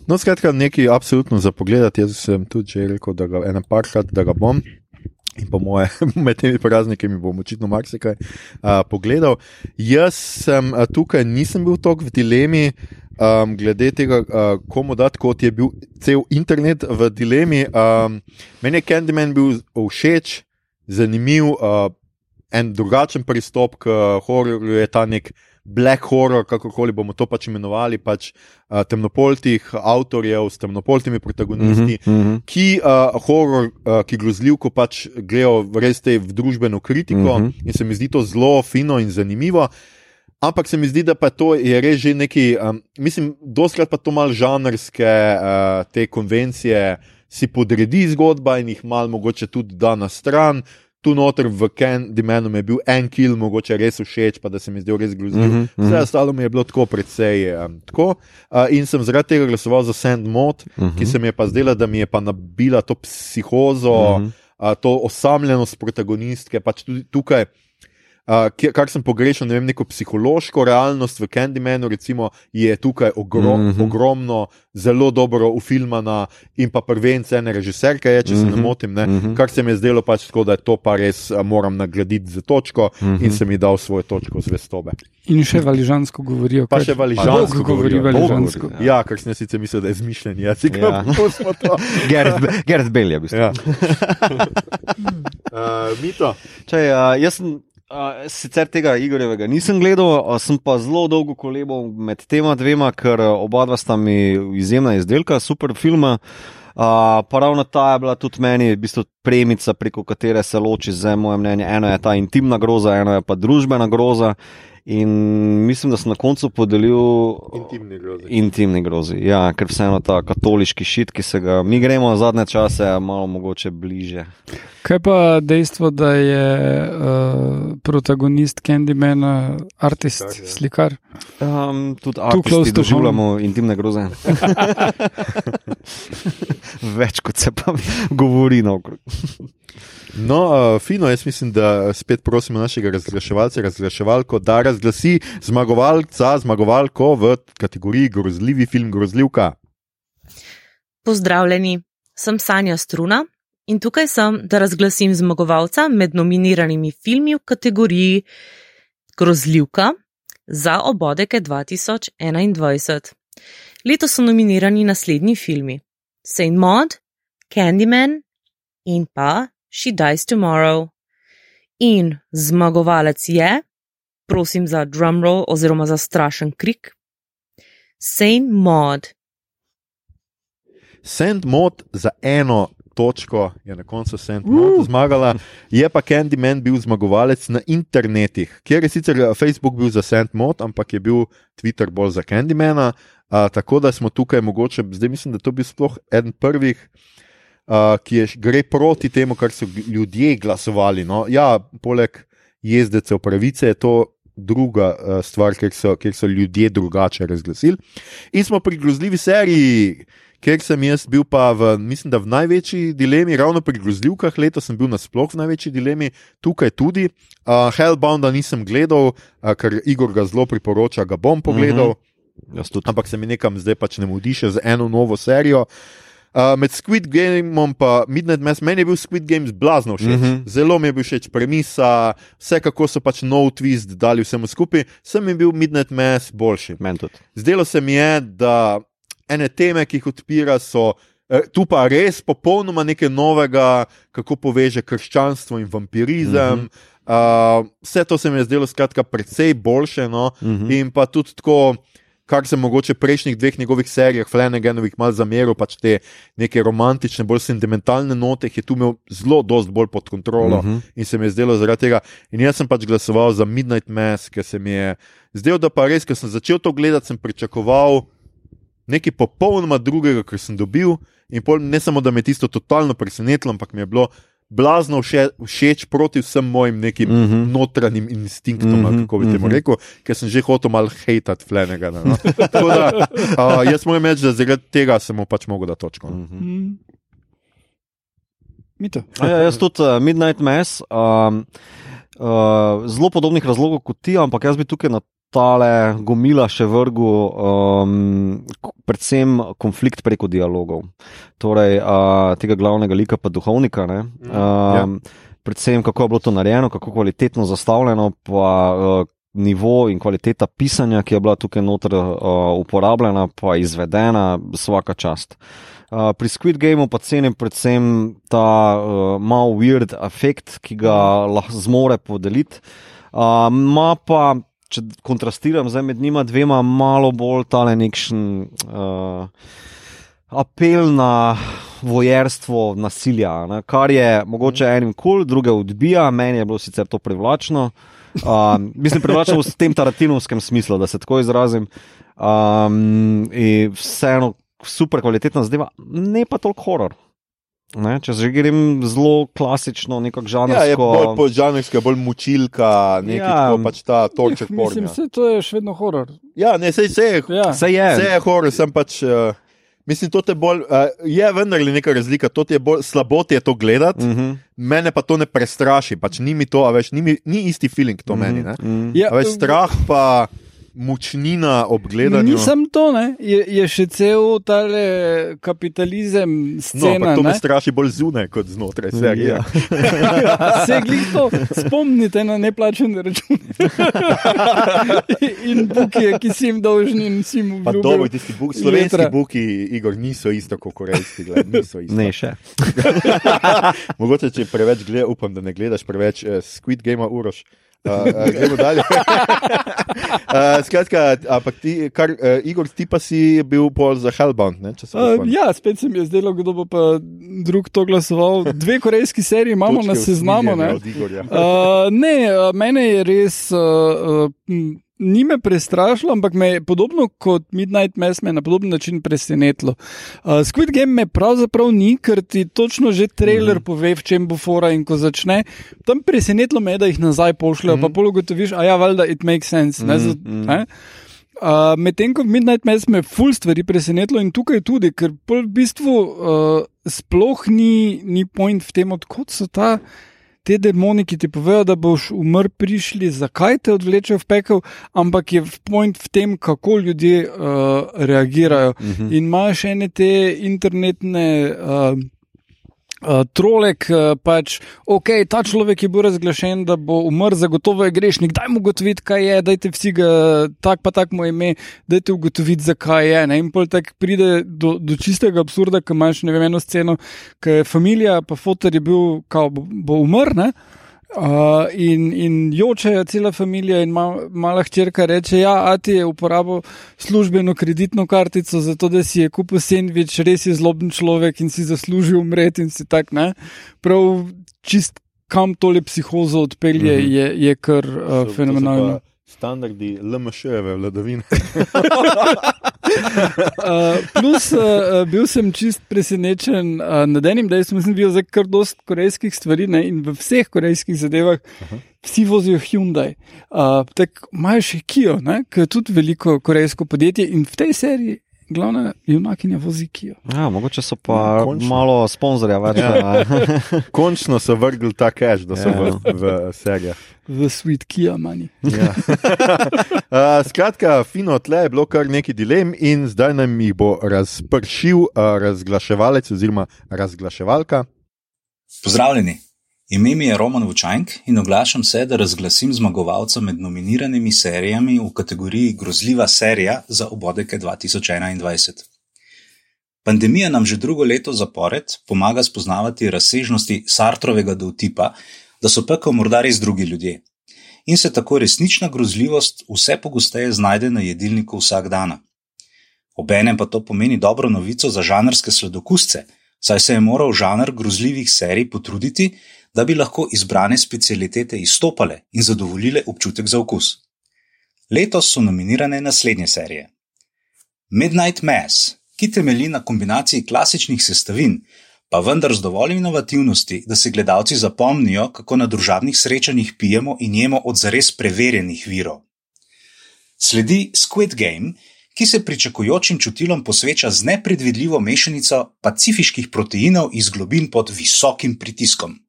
No, skratka, nekaj absolutno za pogled. Jaz sem tudi že rekel, da ga ena parkrat, da ga bom. In po moje, med temi prazniki mi bom očitno marsikaj uh, pogledal. Jaz sem uh, tukaj, nisem bil tako v dilemi, um, glede tega, uh, komu dati, kot je bil cel internet v dilemi. Um, meni je Candyman bil všeč, zanimiv, uh, en drugačen pristop k hororju je ta nek black horror, kakorkoli bomo to pač imenovali, pač uh, temnopoltih avtorjev s temnopoltimi protagonisti, Mhm, mhm. ki uh, horor, uh, ki grozljivko pač grejo res te v družbeno kritiko Mhm. in se mi zdi to zelo fino in zanimivo. Ampak se mi zdi, da pa to je res že neki, um, mislim, doskrat pa to mal žanrske uh, te konvencije si podredi zgodba in jih mal mogoče tudi da na stran. Tu noter v Candymanu je bil en kill, mogoče res všeč, pa da se mi zdel res grozljiv. Mhm, mhm. Vse ostalo mi je bilo tako precej um, tako. Uh, in sem zaradi tega glasoval za Sandmod, Mhm. ki se mi je pa zdela, da mi je pa nabila to psihozo, Mhm. uh, to osamljenost protagonistke, pač tudi tukaj. Uh, kje- kar sem pogrešal, ne vem, neko psihološko realnost v Candymanu, recimo, je tukaj ogrom, mm Mhm. -hmm. ogromno, zelo dobro ufilmana in pa prvence ene režiserke, je, če se ne Mhm. motim, ne, Mhm. kar se mi je zdelo pač tako, da je to pa res a, moram nagraditi za točko Mhm. in sem ji dal svojo točko zvestobe. In še valižansko govorijo. Pa še valižansko govori govorijo. valižansko. Ja, ja kar sem jaz sicer mislil, da je zmišljen jezik. Ja. Gareth Bale je bil. Ja. uh, Mito. Čaj, uh, jaz sem uh, sicer tega Igorjevega nisem gledal, uh, sem pa zelo dolgo kolebal med tema dvema, ker uh, oba dva sta mi izjemna izdelka, super filma. Uh, pa ravno ta je bila tudi meni v bistvu premica, preko katere se loči za moje mnenje. Eno je ta intimna groza, eno je pa družbena groza. In mislim, da sem na koncu podelil Intimni grozi. intimni grozi. Ja, ker vseeno ta katoliški šit, ki se ga mi gremo zadnje čase, malo mogoče bliže. Kaj pa dejstvo, da je uh, protagonist Candymana artist, Slikar, ja. slikar? Um, tudi artisti to doživljamo intimne groze. Več kot se pa govori naokrog. No, uh, fino, jaz mislim, da spet prosimo našega razglaševalca, razglaševalko, da razglasi zmagovalca, zmagovalko v kategoriji grozljivi film, grozljivka. Pozdravljeni, sem Sanja Struna in tukaj sem, da razglasim zmagovalca med nominiranimi filmi v kategoriji Grozljivka za obodeke 2021. Letos so nominirani naslednji filmi: Saint Maud, Candyman in pa She Dies Tomorrow. In zmagovalec je, prosim za drumroll oziroma za strašen krik, Saint Maud. Sand Mod za eno točko je na koncu Sand Mod uh. zmagala, je pa Candyman bil zmagovalec na internetih, kjer je sicer eh, Facebook bil za Sand Mod, ampak je bil Twitter bolj za Candymana. Uh, tako da smo tukaj mogoče, zdaj mislim, da to bi sploh eden prvih. Uh, ki je, gre proti temu, kar so ljudje glasovali. No? Ja, poleg jezdecev pravice je to druga uh, stvar, ker so, ker so ljudje drugače razglasili. In smo pri grozljivi seriji, ker sem jaz bil pa v, mislim, da v največji dilemi, ravno pri grozljivkah, letos sem bil nasploh v največji dilemi, tukaj tudi. Uh, Hellbounda nisem gledal, uh, ker Igor ga zelo priporoča, ga bom pogledal. Mm -hmm. Ampak se mi nekam zdaj pač ne mudi še z eno novo serijo. Uh, med Squid Gameom in Midnight Mass, meni je bil Squid Games blazno všeč. Mm -hmm. Zelo mi je bil všeč premisa, vse kako so pač nov twist dali vsemu skupaj, sem mi bil Midnight Mass boljši. Zdelo se mi je, da ene teme, ki jih odpira, so eh, tu pa res popolnoma nekaj novega, kako poveže krščanstvo in vampirizem. Mm -hmm. uh, vse to se mi je zdelo skratka precej boljše. No? Mm -hmm. In pa tudi tako kar sem mogoče v prejšnjih dveh njegovih serijah, Flanaganovih, malo zameril, pač te neke romantične, bolj sentimentalne note, je tu imel zelo, dosti bolj pod kontrolo uh -huh. in se mi je zdelo zaradi tega. In jaz sem pač glasoval za Midnight Mass, ker se mi je zdelo, da pa res, ker sem začel to gledati, sem pričakoval nekaj popolnoma drugega, kar sem dobil. In pol, ne samo, da me je tisto totalno presenetilo, ampak mi je bilo blazno vše, všeč proti vsem mojim nekim mm -hmm. notranjim instinktom, mm -hmm. kako bi temu rekel, ker sem že hotel malo hejtati flenega. No? da, uh, jaz moram reči, da zaradi tega sem mu pač mogel dati točko. Mm -hmm. ja, jaz tudi uh, Midnight Mass. Um, Uh, zelo podobnih razlogov kot ti, ampak jaz bi tukaj na tale gomila še vrgu, um, predvsem konflikt preko dialogov. Torej, uh, tega glavnega lika, pa duhovnika. Um, ja. Predvsem, kako je bilo to narejeno, kako kvalitetno zastavljeno, pa uh, nivo in kvaliteta pisanja, ki je bila tukaj noter uh, uporabljena, pa izvedena, vsaka čast. Uh, pri Squid Gameu pa cenim predvsem ta uh, malo weird efekt, ki ga lahko zmore podeliti. Uh, ma pa če kontrastiram zdaj med njima dvema, malo bolj tale nekšen uh, apel na vojerstvo nasilja, ne? kar je mogoče enim kul, cool, druge odbija, meni je bilo sicer to privlačno. Uh, mislim, privlačno v tem taratinovskem smislu, da se tako izrazim. Um, vseeno super kvalitetna zadeva, ne pa toliko horor. Ne, če že grem zelo klasično, nekako žanrsko. Ja, je bolj po žanrsko, bolj mučilka, nekaj ja, tako pač ta torček porno. Mislim, vse to je še vedno horor. Ja, ne, sej, sej, ja. sej je. Sej je horor, sem pač. Uh, Mislim, to je bolj, uh, je vendar neka razlika, to je bolj slabo ti je to gledati, uh Mhm. -huh. mene pa to ne prestraši, pač ni mi to, a veš, ni, mi, ni isti feeling to uh -huh. meni. Uh -huh. Ja, a veš, strah pa mučnina ob gledanju. Nisem to, ne? Je, je še cel ta kapitalizem scena. No, to ne? me straši bolj zunaj kot znotraj serije. Ja. Se glih to, spomnite na neplačene račune. in buki, ki si jim dolžni in si jim Pa dobro, tisti buki, slovenski buki, Igor, niso isto kot korejski, gled, niso isto. Ne, še. Mogoče, če preveč gledaš, upam, da ne gledaš preveč uh, Squid Game, uroš. Uh, uh, gremo dalje. uh, skratka, ampak ti, kar, uh, Igor, ti pa si bil bolj za Hellbound. Ne, uh, ja, spet se mi je zdelo, kdo bo pa drug to glasoval. Dve korejski seriji imamo Točke na seznamu. Ne, Igorja. uh, ne uh, mene je res. Uh, uh, Ni me prestrašilo, ampak me je podobno kot Midnight Mass me na podoben način presenetilo. Uh, Squid Game me pravzaprav ni, ker ti točno že trailer mm -hmm. pove, v čem bo fora in ko začne. Tam presenetilo me je, da jih nazaj pošljajo, mm -hmm. pa pologotoviš, a ja, valjda, it makes sense. Mm -hmm. uh, Medtem ko Midnight Mass me ful stvari presenetilo in tukaj tudi, ker v bistvu uh, sploh ni, ni point v tem, odkot so ta te demoni, ki ti povejo, da boš umrl, prišli, zakaj te odvlečejo v pekel, ampak je point v tem, kako ljudje uh, reagirajo. Uh -huh. In imaš ene te internetne. Uh, Uh, trolek, uh, pač, ok, ta človek je bil razglašen, da bo umrl, zagotovo je grešnik, daj mu ugotoviti, kaj je, dajte vsi ga, tak pa tak mu ime, dajte ugotoviti, zakaj je. Ne? In pol tak pride do, do čistega absurda, ko imaš ne vem eno sceno, ki je familija, pa fotor je bil, kao bo, bo umrl, ne? Uh, in, in joče je cela družina, in ma, mala hčerka reče: Ja, a ti je uporabil službeno kreditno kartico, zato da si je kupil sendvič, res je zloben človek in si zaslužil umreti. In si tak, ne. Prav čist kam tole psihozo odpelje, Mhm. je, je kar uh, fenomenalno. Standardi LMŠ-jeve vladavine. Uh, plus, uh, bil sem čist presenečen uh, nad enim dejstvom, da sem videl zdaj kar dost korejskih stvari ne, in v vseh korejskih zadevah vsi vozijo Hyundai. Uh, Tako imajo še Kijo, ki je tudi veliko korejsko podjetje in v tej seriji glavna junakinja vozi Kijo. Ja, mogoče so pa končno. malo sponzorja več. Ja. Ja. Končno so vrgli ta cash, da so Ja. v, v serijah. V Sweet Kia mani. Ja. uh, skratka, fino tle je bilo kar nekaj dilem, in zdaj nam jih bo razpršil uh, razglaševalec oziroma razglaševalka. Pozdravljeni. Ime mi je Roman Vučank in oglašam se, da razglasim zmagovalca med nominiranimi serijami v kategoriji Grozljiva serija za obodeke 2021. Pandemija nam že drugo leto zapored pomaga spoznavati razsežnosti Sartrovega dovtipa, da so pekel morda res drugi ljudje. In se tako resnična grozljivost vse pogosteje znajde na jedilniku vsak dan. Obenem pa to pomeni dobro novico za žanrske sladokusce, saj se je moral žanr grozljivih serij potruditi, da bi lahko izbrane specialitete izstopale in zadovoljile občutek za okus. Letos so nominirane naslednje serije: Midnight Mass, ki temelji na kombinaciji klasičnih sestavin, pa vendar z dovolj inovativnosti, da se gledalci zapomnijo, kako na družabnih srečanjih pijemo in jemo od zares preverjenih virov. Sledi Squid Game, ki se pričakujočim čutilom posveča z nepredvidljivo mešanico pacifiških proteinov iz globin pod visokim pritiskom.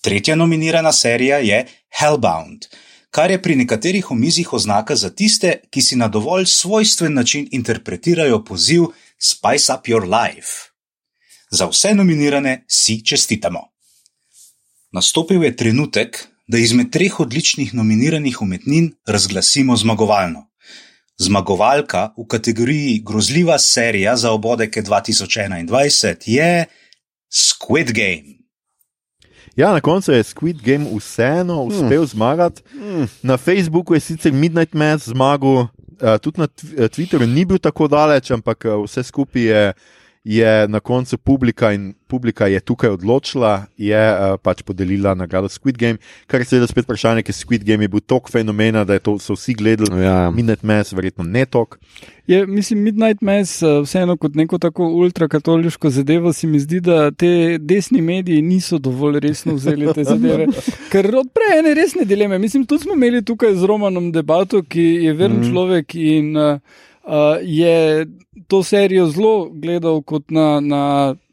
Tretja nominirana serija je Hellbound, kar je pri nekaterih omizjih oznaka za tiste, ki si na dovolj svojstven način interpretirajo poziv Spice Up Your Life. Za vse nominirane si čestitamo. Nastopil je trenutek, da izmed treh odličnih nominiranih umetnin razglasimo zmagovalno. Zmagovalka v kategoriji Grozljiva serija za obodeke 2021 je Squid Game. Ja, na koncu je Squid Game vseeno uspel mm. zmagati. Mm. Na Facebooku je sicer Midnight Mass zmagal, uh, tudi na tw Twitterju ni bil tako daleč, ampak uh, vse skupaj je, je na koncu publika in publika je tukaj odločila, je uh, pač podelila nagrado Squid Game, kar je seveda spet vprašanje, ker Squid Game je bil tok fenomena, da je to so vsi gledali. Ja. Midnight Mass, verjetno ne tok. Je, mislim, Midnight Mass, eh, vseeno kot neko tako ultrakatoliško zadevo, se mi zdi, da te desni mediji niso dovolj resno vzeli te zadeve. Ker odpre ene resne dileme. Mislim, tudi smo imeli tukaj z Romanom debato, ki je veren mm. človek in uh, je to serijo zelo gledal kot na. na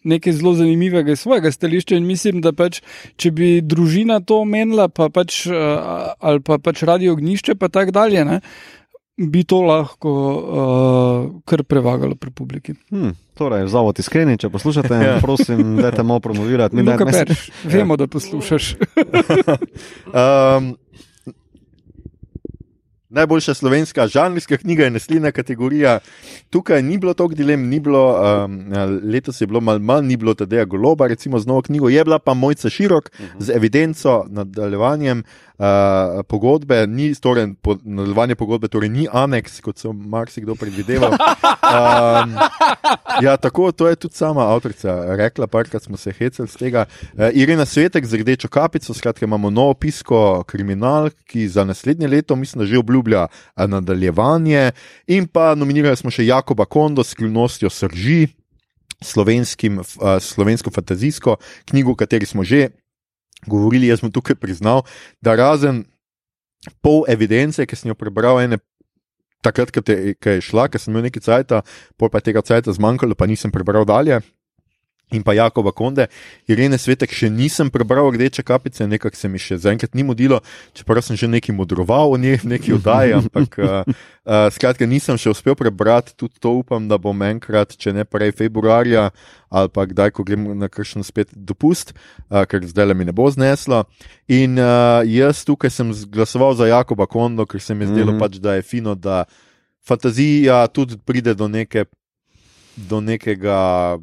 Nekaj zelo zanimivega iz svojega stališča, in mislim, da pač, če bi družina to omenila, pa pač, uh, ali pa pač radio ognišče, pa tako dalje, ne, bi to lahko uh, kar prevagalo pri publiki. Hmm, torej, zavod iskreni, če poslušate, Ja. ja. prosim, dajte malo promovirati. Mi Luka Perš, vemo, da poslušaš. Um, najboljša slovenska žanrska knjiga je naslednja kategorija. Tukaj ni bilo toliko dilem, ni bilo, um, letos je bilo malo manj, ni bilo Tadeja Goloba, recimo z novo knjigo, je bila pa Mojca Širok uh -huh. z evidenco, nadaljevanjem uh, pogodbe, ni torej, po, nadaljevanje pogodbe, torej ni aneks, kot so marsikdo predvideval. Um, ja, tako, to je tudi sama avtorica rekla, parkrat smo se hecali z tega. Uh, Irena Svetek z rdečo kapico, skratka imamo novo pisko Kriminal, ki za naslednje leto, mislim, da že obljublja eh, nadaljevanje. In pa nominirali smo še Jakoba Kondo s skrivnostjo srži, slovenskim, uh, slovensko fantazijsko knjigo, o kateri smo že govorili. Jaz sem tukaj priznal, da razen pol evidence, ki sem jo prebral, ene. Takrat, ko je šla, ker sem imel nekaj cajt, pa je tega cajta zmanjkalo, pa nisem prebral dalje. In pa Jakoba Konde, Irene Svetek še nisem prebral Rdeče kapice, nekako se mi še zaenkrat ni mudilo, čeprav sem že nekaj modroval o njej, nekaj oddaji, ampak uh, uh, skratka nisem še uspel prebrati, tudi to upam, da bom enkrat, če ne prej februarja ali pa kdaj, ko grem na kakšen spet dopust, uh, ker zdaj le mi ne bo zneslo. In uh, jaz tukaj sem glasoval za Jakoba Kondo, ker se mi je zdelo Mhm. pač, da je fino, da fantazija tudi pride do, neke, do nekega.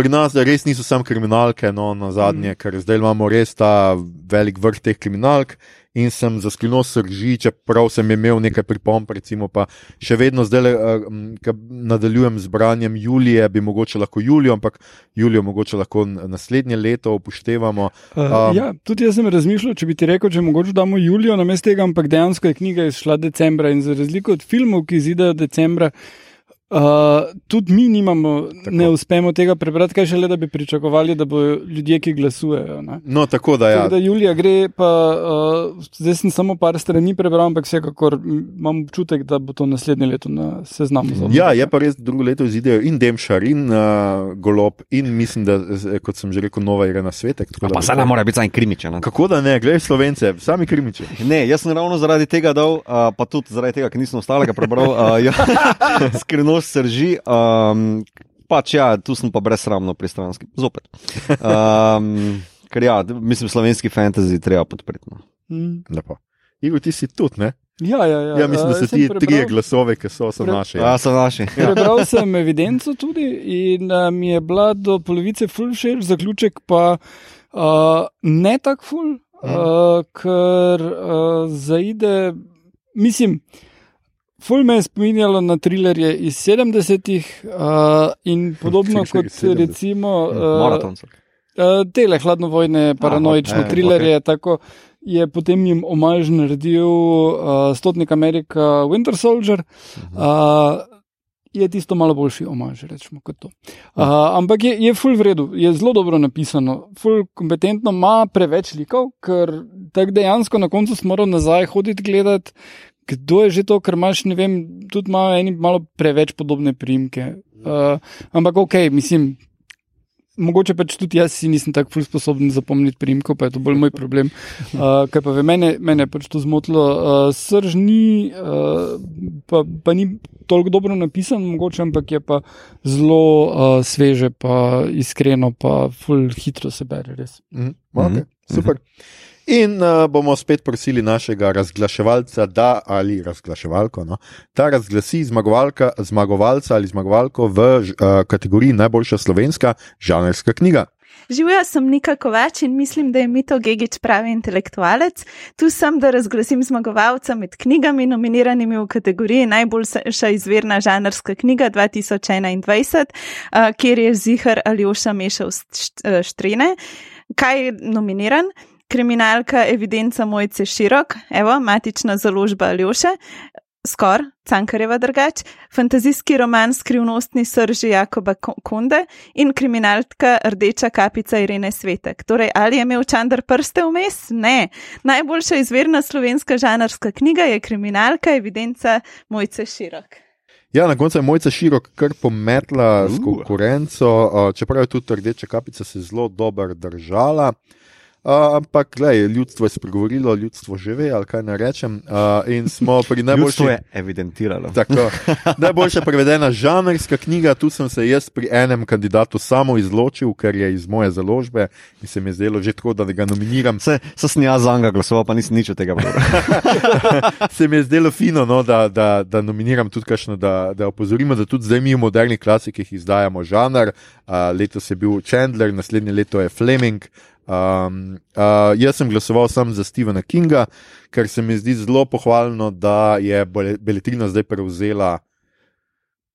Pri nas da res niso samo kriminalke, no na zadnje, ker zdaj imamo res ta velik vrh teh kriminalk. In sem za skrivnost srži, čeprav sem imel nekaj pripomb, recimo pa še vedno zdaj, le, uh, ko nadaljujem z branjem Julije, bi mogoče lahko Julijo, ampak Julijo mogoče lahko naslednje leto upoštevamo. Uh, Um, ja, tudi jaz sem razmišljal, če bi ti rekel, če mogoče damo Julijo na mesto tega, ampak dejansko je knjiga izšla decembra in za razliko od filmov, ki izidejo decembra. Uh, tudi mi nimamo, tako. ne uspemo tega prebrati, kaj šele, da bi pričakovali, da bodo ljudje, ki glasujejo. Ne? No, tako da ja. Tako da Julija gre, pa uh, zdaj sem samo par strani prebral, ampak vsekakor imam občutek, da bo to naslednje leto na seznamu. Ja, je pa res, drugo leto izidejo in Demšar, in uh, Golob, in mislim, da, z- kot sem že rekel, nova Irena Svetek. tako da Pa to- ne more biti samo krimiče. Ne? Kako da ne, gledaj slovence, sami krimiči. Ne, jaz sem ravno zaradi tega dal, uh, pa tudi zaradi tega, ker nisem ostalega prebral, uh, ja, skrivnost srži. Um, pač ja, tu sem pa brezsramno pristranski, zopet. Um, ker ja, mislim, slovenski fantasy treba podpreti. No. Mm. Lepo. Igor, ti si tudi, ne? Ja, ja, ja. Ja, mislim, da Uh, so ti prebral- trije glasove, ki so, so Pre- naši. Ja, so naši. Prebral sem evidenco tudi in uh, mi je bila do polovice full všeč, zaključek pa uh, ne tako full, uh, ker uh, zaide, mislim. Ful me je spominjalo na trilerje iz 70-ih uh, in podobno kot iz 70-ih. recimo Maratonce. Uh, tele hladnovojne paranoične Aha, trilerje, okej. tako je potem jim omaž naredil uh, Stotnik Amerika Winter Soldier. Uh, je tisto malo boljši omaž, rečemo kot to. Uh, ampak je, je full v redu, je zelo dobro napisano, full kompetentno, ima preveč likov, ker tako dejansko na koncu smo morali nazaj hoditi gledati. Kdo je že to, ker imaš, ne vem, tudi imajo eni malo preveč podobne primke. Uh, ampak ok, mislim, mogoče pač tudi jaz si nisem tako ful sposoben zapomniti primkov, pa je to bolj moj problem. Uh, kaj pa ve, mene, mene pač to zmotilo. Uh, srž ni, uh, pa, pa ni toliko dobro napisan, mogoče, ampak je pa zelo uh, sveže, pa iskreno, pa ful hitro se bere, res. Mhm, okay, super. In uh, bomo spet prosili našega razglaševalca, da ali razglaševalko, no, da razglasi zmagovalca ali zmagovalko v uh, kategoriji najboljša slovenska žanrska knjiga. Živijo sem Nika Kovač in mislim, da je Mito Gigič pravi intelektualec. Tu sem, da razglasim zmagovalca med knjigami, nominiranimi v kategoriji najboljša izvirna žanrska knjiga 2021, uh, kjer je zihar Aljoša mešal št- eh, štrene. Kaj je nominiran? Kriminalka evidenca Mojce Širok, evo, matična založba Aljoše. Skor, Cankareva drugač, fantazijski roman Skrivnostni srži Jakoba Ko- Konde in kriminalka Rdeča kapica Irene Svetek. Torej, ali je imel Čandr prste vmes? Ne. Najboljša izvirna slovenska žanrska knjiga je kriminalka evidenca Mojce Širok. Ja, na koncu je mojca širok kar pometla s konkurenco, uh, čeprav je tudi rdeča kapica se zelo dobro držala. Uh, ampak, gledaj, ljudstvo je spregovorilo, ljudstvo že ve, ali kaj naj rečem. Uh, in smo pri najboljši. Ljudstvo je evidentiralo. Tako, najboljša prevedena žanrska knjiga, tu sem se jaz pri enem kandidatu samo izločil, ker je iz moje založbe in se mi je zdelo že tako, da ga nominiram. Se, se sem jaz za njega glasoval, pa nisem nič od tega prebral. se mi je zdelo fino, no, da, da, da nominiram tudi kakšno, da, da opozorimo, da tudi zdaj mi v modernih klasikih izdajamo žanr. Uh, letos je bil Chandler, naslednje leto je Fleming. Um, uh, jaz sem glasoval sam za Stephena Kinga, ker se mi zdi zelo pohvalno, da je Bele- Beletrina zdaj prevzela.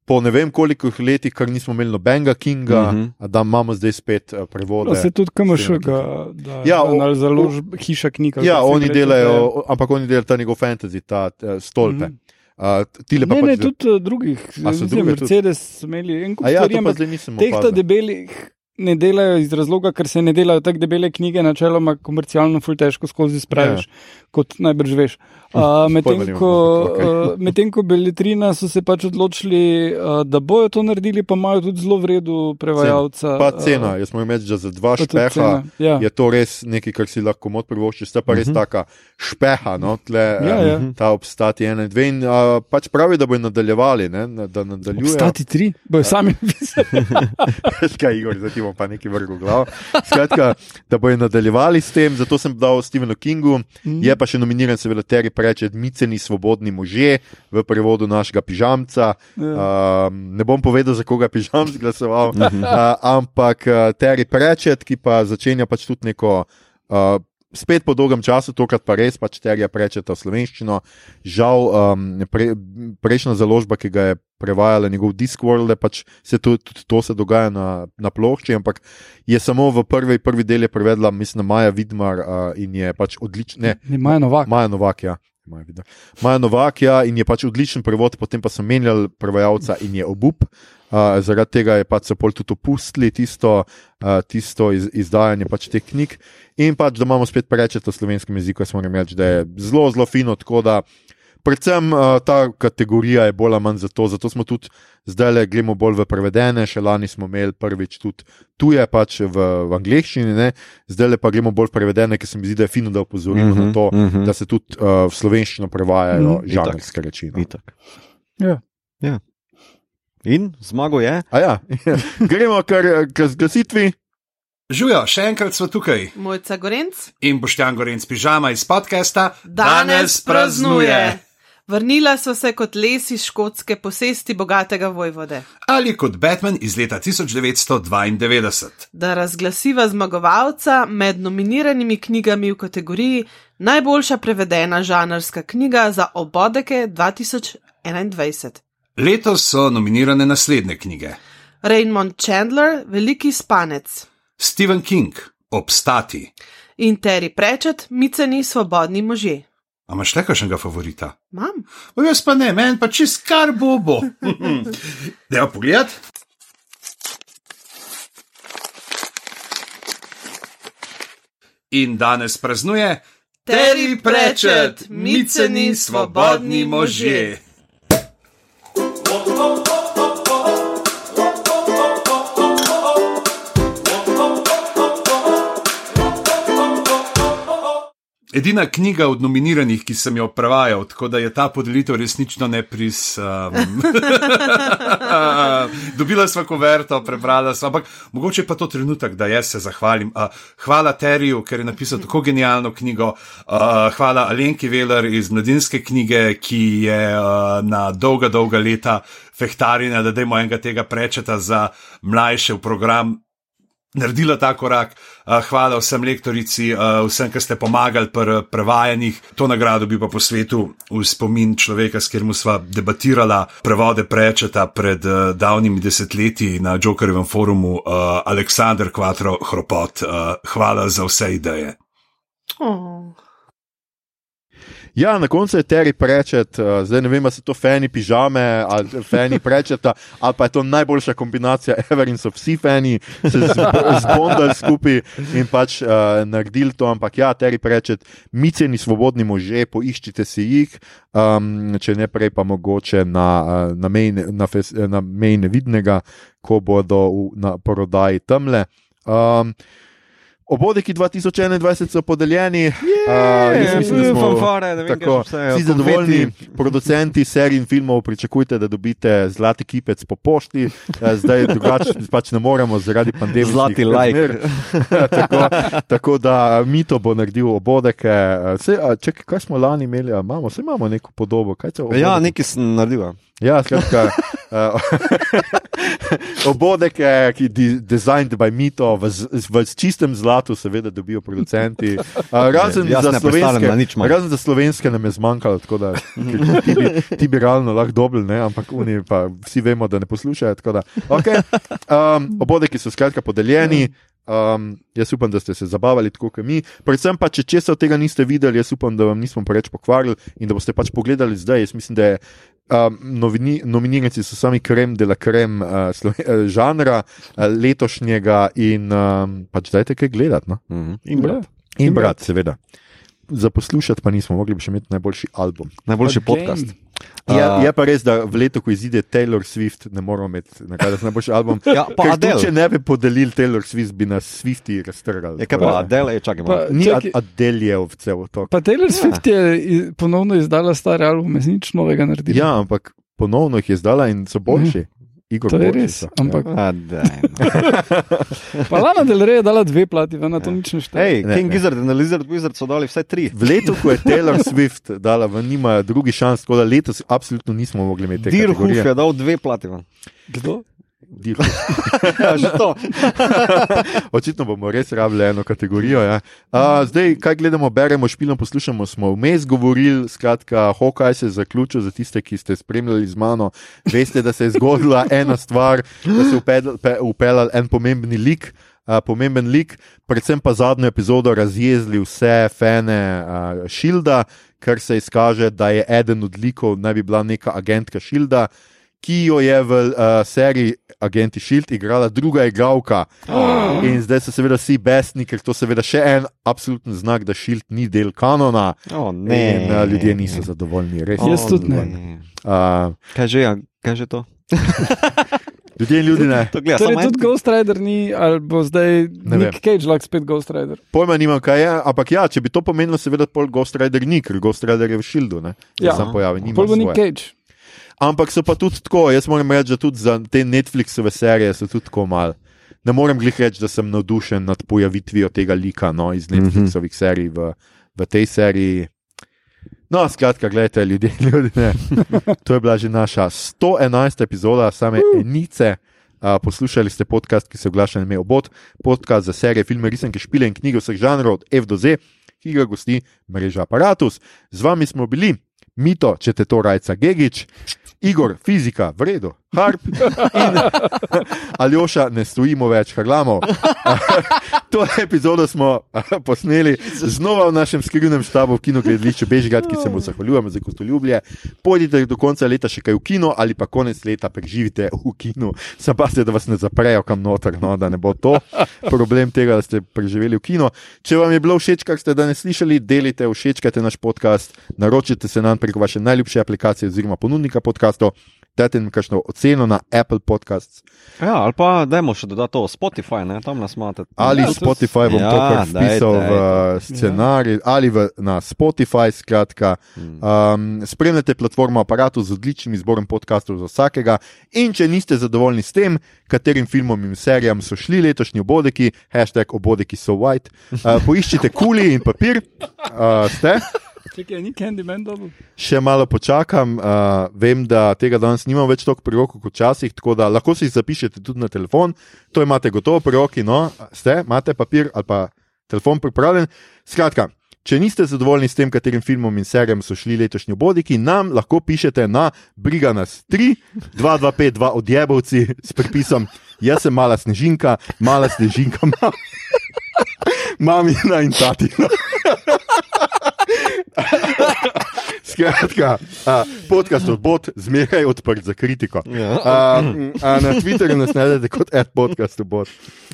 Po ne vem koliko letih, kar nismo imeli nobenega Kinga, uh Mhm. -huh. da imamo zdaj spet uh, prevode. Pa se tudi KMŠ Stephena ga, Kinga. da, Ja, da, o- založb, hiša knjiga. Ja, oni delajo, je- ampak oni delajo ta njegov fantasy, ta uh, stolpe. Uh, tile pa Ne, pač ne, zdaj- tudi uh, drugih. A so Mislim, druge tudi? Mercedes imeli en kup A ja, stvari, pa ampak teh ta debelih ne delajo iz razloga, ker se ne delajo tako debele knjige, načeloma komercialno ful težko skozi spraviš, ja. kot najbrž veš. Uh, Medtem ko, okej. uh, medtem ko Beletrina so se pač odločili, uh, da bojo to naredili, pa imajo tudi zelo vredu prevajalca. Pa cena, jaz moram reči, da za dva špeha cena, ja. je to res nekaj, kar si lahko mod privoščiš. Sta pa res Mhm. taka špeha, no, tle, Ja, ja. ta obstati ena in dve. In uh, pač pravi, da bojo nadaljevali, ne, da nadaljujejo. Obstati tri, bojo sami Kaj, Igor, zdaj ti bom pa nekaj vrgel glavo. Skratka, da bojo nadaljevali s tem, zato sem dal Stevenu Kingu. Mhm. Je pa še nominiran, seveda, Terry Prečet, Miceni svobodni možje v prevodu našega pižamca. Ja. Um, ne bom povedal, za koga je pižamc glasoval, Mhm. uh, ampak uh, Terry Prečet, ki pa začenja pač tudi neko. Uh, Spet po dolgem času, tokrat pa res pač terja prečeta slovenščino. Žal, um, pre, prejšnja založba, ki ga je prevajala njegov Discworld, pač se to, tudi to se dogaja na, na plošči, ampak je samo v prvi, prvi del je prevedla, mislim, Maja Vidmar uh, in je pač odlična. Ne, Maja Novak. Maja Novak, ja. Maja, Novak, ja, in je pač odličen prevod, potem pa so menjali prevajalca in je obup. Uh, zaradi tega je pač so pol tudi opustili tisto, uh, tisto iz, izdajanje pač teh knjig. In pač, da imamo spet prečet v slovenskem jeziku, jaz moram reči, da je zelo, zelo fino. Tako da, predvsem uh, ta kategorija je bolj ali manj zato, zato smo tudi zdaj le gledamo bolj v prevedene, še lani smo imeli prvič tudi tuje, pač v, v angleščini, ne? zdaj le pa gremo bolj prevedene, ker se mi zdi, da je fino, da opozorimo mm Mhm, -hmm, na to, mm mhm. -hmm. da se tudi uh, v slovenščino prevajajo mm Mhm. -hmm. žanrske reči. No. Ja. Ja. In zmago je. A ja, gremo kar k zglasitvi. Živijo, še enkrat smo tukaj. Mojca Gorenc In Boštjan Gorenc, pižama iz podcasta danes praznuje. Vrnila so se kot les iz škotske posesti bogatega vojvode. Ali kot Batman iz leta 1992. Da razglasiva zmagovalca med nominiranimi knjigami v kategoriji Najboljša prevedena žanrska knjiga za obodeke 2021. Letos so nominirane naslednje knjige: Raymond Chandler, Veliki spanec Stephen King, Obstati. in Terry Pratchett, Miceni svobodni možje. A imaš še kakšnega favorita? Mam. O, jaz pa ne, meni pa čist kar bo bo. Dejva pogled. In danes praznuje Terry Pratchett, Miceni svobodni možje. Edina knjiga od nominiranih, ki sem jo prevajal, tako da je ta podelitev resnično nepris. Um, dobila sva kuverto, prebrala sva, ampak mogoče pa to trenutek, da jaz se zahvalim. Uh, hvala Teriju, ker je napisal tako genialno knjigo. Uh, hvala Alenki Veler iz Mladinske knjige, ki je uh, na dolga, dolga leta fehtarina, da dajmo enega tega prečeta za mlajše v program naredila ta korak. Uh, Hvala vsem lektorici, uh, vsem, ki ste pomagali pri prevajanjih. To nagrado bi pa po svetu v spomin človeka, s katerim sva debatirala prevode prečeta pred uh, davnimi desetletji na Jokerjevem forumu, Aleksandr Kvatro Hropot. Hvala za vse ideje. Oh. Ja, na koncu je Terry Prečet, uh, zdaj ne vem, ali so to fani pižame ali fani Prečeta, ali pa je to najboljša kombinacija, ever in so vsi fani se zb- zbondali skupaj in pač uh, naredili to. Ampak ja, Terry Prečet, miceni svobodni možje, poiščite si jih, um, če ne prej pa mogoče na, uh, na meji na fes- na meji nevidnega, ko bodo v, na prodaji tamle. Um, Obodeki 2021 so podeljeni. Uh, jaz mislim, da smo fanfare, ne vem, tako, vse, vsi konfeti. zadovoljni. Producenti serij in filmov pričakujte, da dobite zlati kipec po pošti. Eh, Zdaj drugače pač ne moremo zaradi pandemije. Zlati like. tako, tako da Mito bo naredil obodeke. A, čekaj, kaj smo lani imeli? Imamo, vse imamo neko podobo. Ja, nekaj sem naredil. Ja. Skratka, uh, obodeke, ki je designed by Mito, v, v čistem zlatu, seveda, dobijo producenti. Uh, razen, za ne pristanem slovenske, razen za slovenske nam je zmanjkalo, tako da ti bi, ti bi realno lahko dobili, ne? ampak oni pa vsi vemo, da ne poslušajo. Da, okay. um, obodeki so skratka podeljeni. Um, jaz upam, da ste se zabavali tako kot mi. Predvsem pa, če česa od tega niste videli, jaz upam, da vam nismo preveč pokvarili in da boste pač pogledali zdaj. Jaz mislim, da je Um, novini, nominiranci so sami krem de la krem uh, sloven, uh, žanra uh, letošnjega in um, pač dajte kaj gledati. No? Mm -hmm. In brat. In brat, seveda. Za poslušati pa nismo mogli, bi še imeti najboljši album. Najboljši podcast. Je, A- je pa res, da v letu, ko izide Taylor Swift, ne moramo imeti najboljši album. Ja, pa Adele. Če ne bi podelili Taylor Swift, bi nas Swifti raztrgali. Je kaj pa Adele, je čakaj malo. Pa- Ni čakaj. Ad- Adeljev cel to. Pa Taylor Swift je ponovno izdala stari album, z nič novega naredila. Ja, ampak ponovno jih je zdala in so boljši. Igor To je res, so. ampak- Ja. A, daj, no. Pa Lana Del Rey je dala dve plati, ven, to nič ne šteje. Ne, King ne. Gizzard in Lizard Wizard so dali vsaj tri. V letu, ko je Taylor Swift dala, ven, nima drugi šans, tako da letos absolutno nismo mogli imeti tega. Dirhuf je dal dve plati. ven. Kdo? Ja, že to. Očitno bomo res rabili eno kategorijo. Ja. Uh, zdaj, kaj gledamo, beremo, špilamo, poslušamo, smo vmes govorili. Skratka, Hokaj se je zaključil za tiste, ki ste spremljali z mano. Veste, da se je zgodila ena stvar, da se je upedl- pe- upeljal en pomemben lik. Uh, pomemben lik, predvsem pa zadnjo epizodo razjezili vse fane uh, Šilda, ker se izkaže, da je eden od likov naj bi bila neka agentka Šilda, ki jo je v uh, seriji Agenti Shield igrala druga igralka. In zdaj so seveda vsi besni, ker to je seveda še en absoluten znak, da Shield ni del kanona. O, ne. In uh, ljudje niso zadovoljni, res. Jaz niso tudi ne. Uh, Kaj že, ja, kaj že to? ljudje in ljudi ne. To gleda, Torej, tudi Ghost Rider ni, ali bo zdaj Ne Nick Cage lahko spet Ghost Rider. Pojma nimam, kaj je, ampak ja, če bi to pomenilo, seveda pol Ghost Rider ni, ker Ghost Rider je v Shieldu, ne? Ja. Sam pojavi, Pol bo Nick svoje. Cage. Ampak so pa tudi tako, jaz moram reči, da tudi za te Netflixove serije so tudi tako mal. Ne morem glih reči, da sem navdušen nad pojavitvijo tega lika no, iz Netflixovih serij v, v tej seriji. No, skratka, gledajte, ljudje, ljudje ne. To je bila že naša 111. epizoda, same enice. Uh, poslušali ste podcast, ki se oglaša na ime Obot, podcast za serije, filme, risanke, špile in knjige vseh žanrov od F do Z, ki ga gosti mreža Apparatus. Z vami smo bili Mito, če te to rajca Gigič, Igor, fizika, v redu, harp in Aljoša, ne stojimo več, harlamo. to epizodo smo ah, posneli znova v našem skrivnem štabu v kinogledališču Bežgrad, ki se mu zahvaljujemo za gostoljublje. Pojdite do konca leta še kaj v kino ali pa konec leta preživite v kinu. Sam pa ste, da vas ne zaprejo kam noter, no, da ne bo to problem tega, da ste preživeli v kino. Če vam je bilo všeč, kar ste danes slišali, delite, všečkajte naš podcast, naročite se nam preko vaše najljubše aplikacije oziroma ponudnika podcastov. Dajte nam kakšno oceno na Apple Podcasts Ja, ali pa dajmo še dodati to Spotify, ne? tam nas imate. ali Ja, Spotify, bom ja, to kar dajte, v scenarij, ali v, na Spotify. Skratka, um, spremljate platformo aparatu z odličnim izborom podkastov za vsakega. In če niste zadovoljni s tem, katerim filmom in serijam so šli letošnji obodeki, hashtag obodeki so white, uh, poiščite kuli in papir, uh, ste. Čekaj, ni Candyman dobil. Še malo počakam, uh, vem, da tega danes nimam več toliko pri roki kot včasih, tako da lahko si jih zapišete tudi na telefon. To imate gotovo pri roki, no, ste, imate papir ali pa telefon pripravljen. Skratka, če niste zadovoljni s tem, katerim filmom in serijam so šli letošnji obodiki, nam lahko pišete na Briga nas 3, 2252 odjebovci s pripisom: Jaz sem mala snežinka, mala snežinka, ma, mamina in tatina. Skratka, a, podcast od bot, zmeraj odprt za kritiko. A, m, a na Twitterju nas najdete kot ad podcast od bot,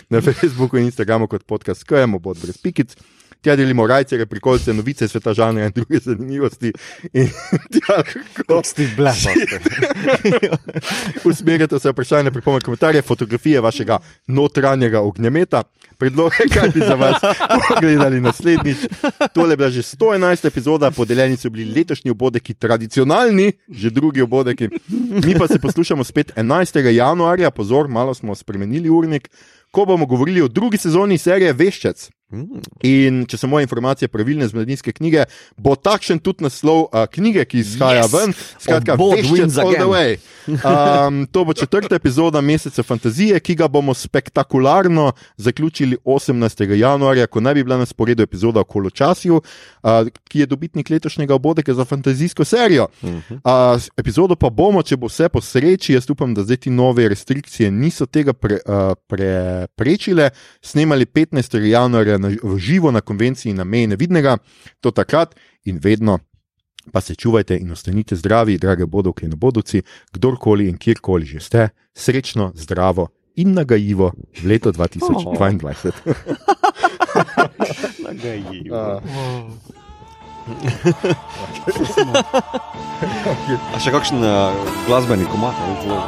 na Facebooku in Instagramu kot podcast KM bot brez pikic. Tja delimo rajce, prikolce, novice sveta žanra in druge zanimivosti. In tja lahko Steve Black. usmerjate vse vprašanja, pripombe, komentarje, fotografije vašega notranjega ognjemeta, predloge, kaj bi za vas pogledali naslednjič. Tole je bila že 111. epizoda, podeljeni so bili letošnji obodeki, tradicionalni, že drugi obodeki. Mi pa se poslušamo spet 11. januarja, pozor, malo smo spremenili urnik, ko bomo govorili o drugi sezoni serije Veščec. In če so moje informacije pravilne z mladinske knjige, bo takšen tudi naslov uh, knjige, ki izhaja Yes! ven. Skratka, Veščec all the way. Um, to bo četrta epizoda meseca fantazije, ki ga bomo spektakularno zaključili 18. januarja, ko naj bi bila na sporedu epizoda o Koločasju, uh, ki je dobitnik letošnjega obodeka za fantazijsko serijo. Uh, epizodo pa bomo, če bo vse po sreči, jaz upam, da zdaj ti nove restrikcije niso tega pre, uh, preprečile, snemali 15. januarja na, v živo na konvenciji na meji nevidnega, to takrat in vedno Pa se čuvajte in ostanite zdravi, drage bodovke in bodovci, kdorkoli in kjerkoli že ste, srečno, zdravo in nagajivo v leto 2022. Nagajivo. Uh. A še kakšen uh, glasbeni komat? ali tvoj?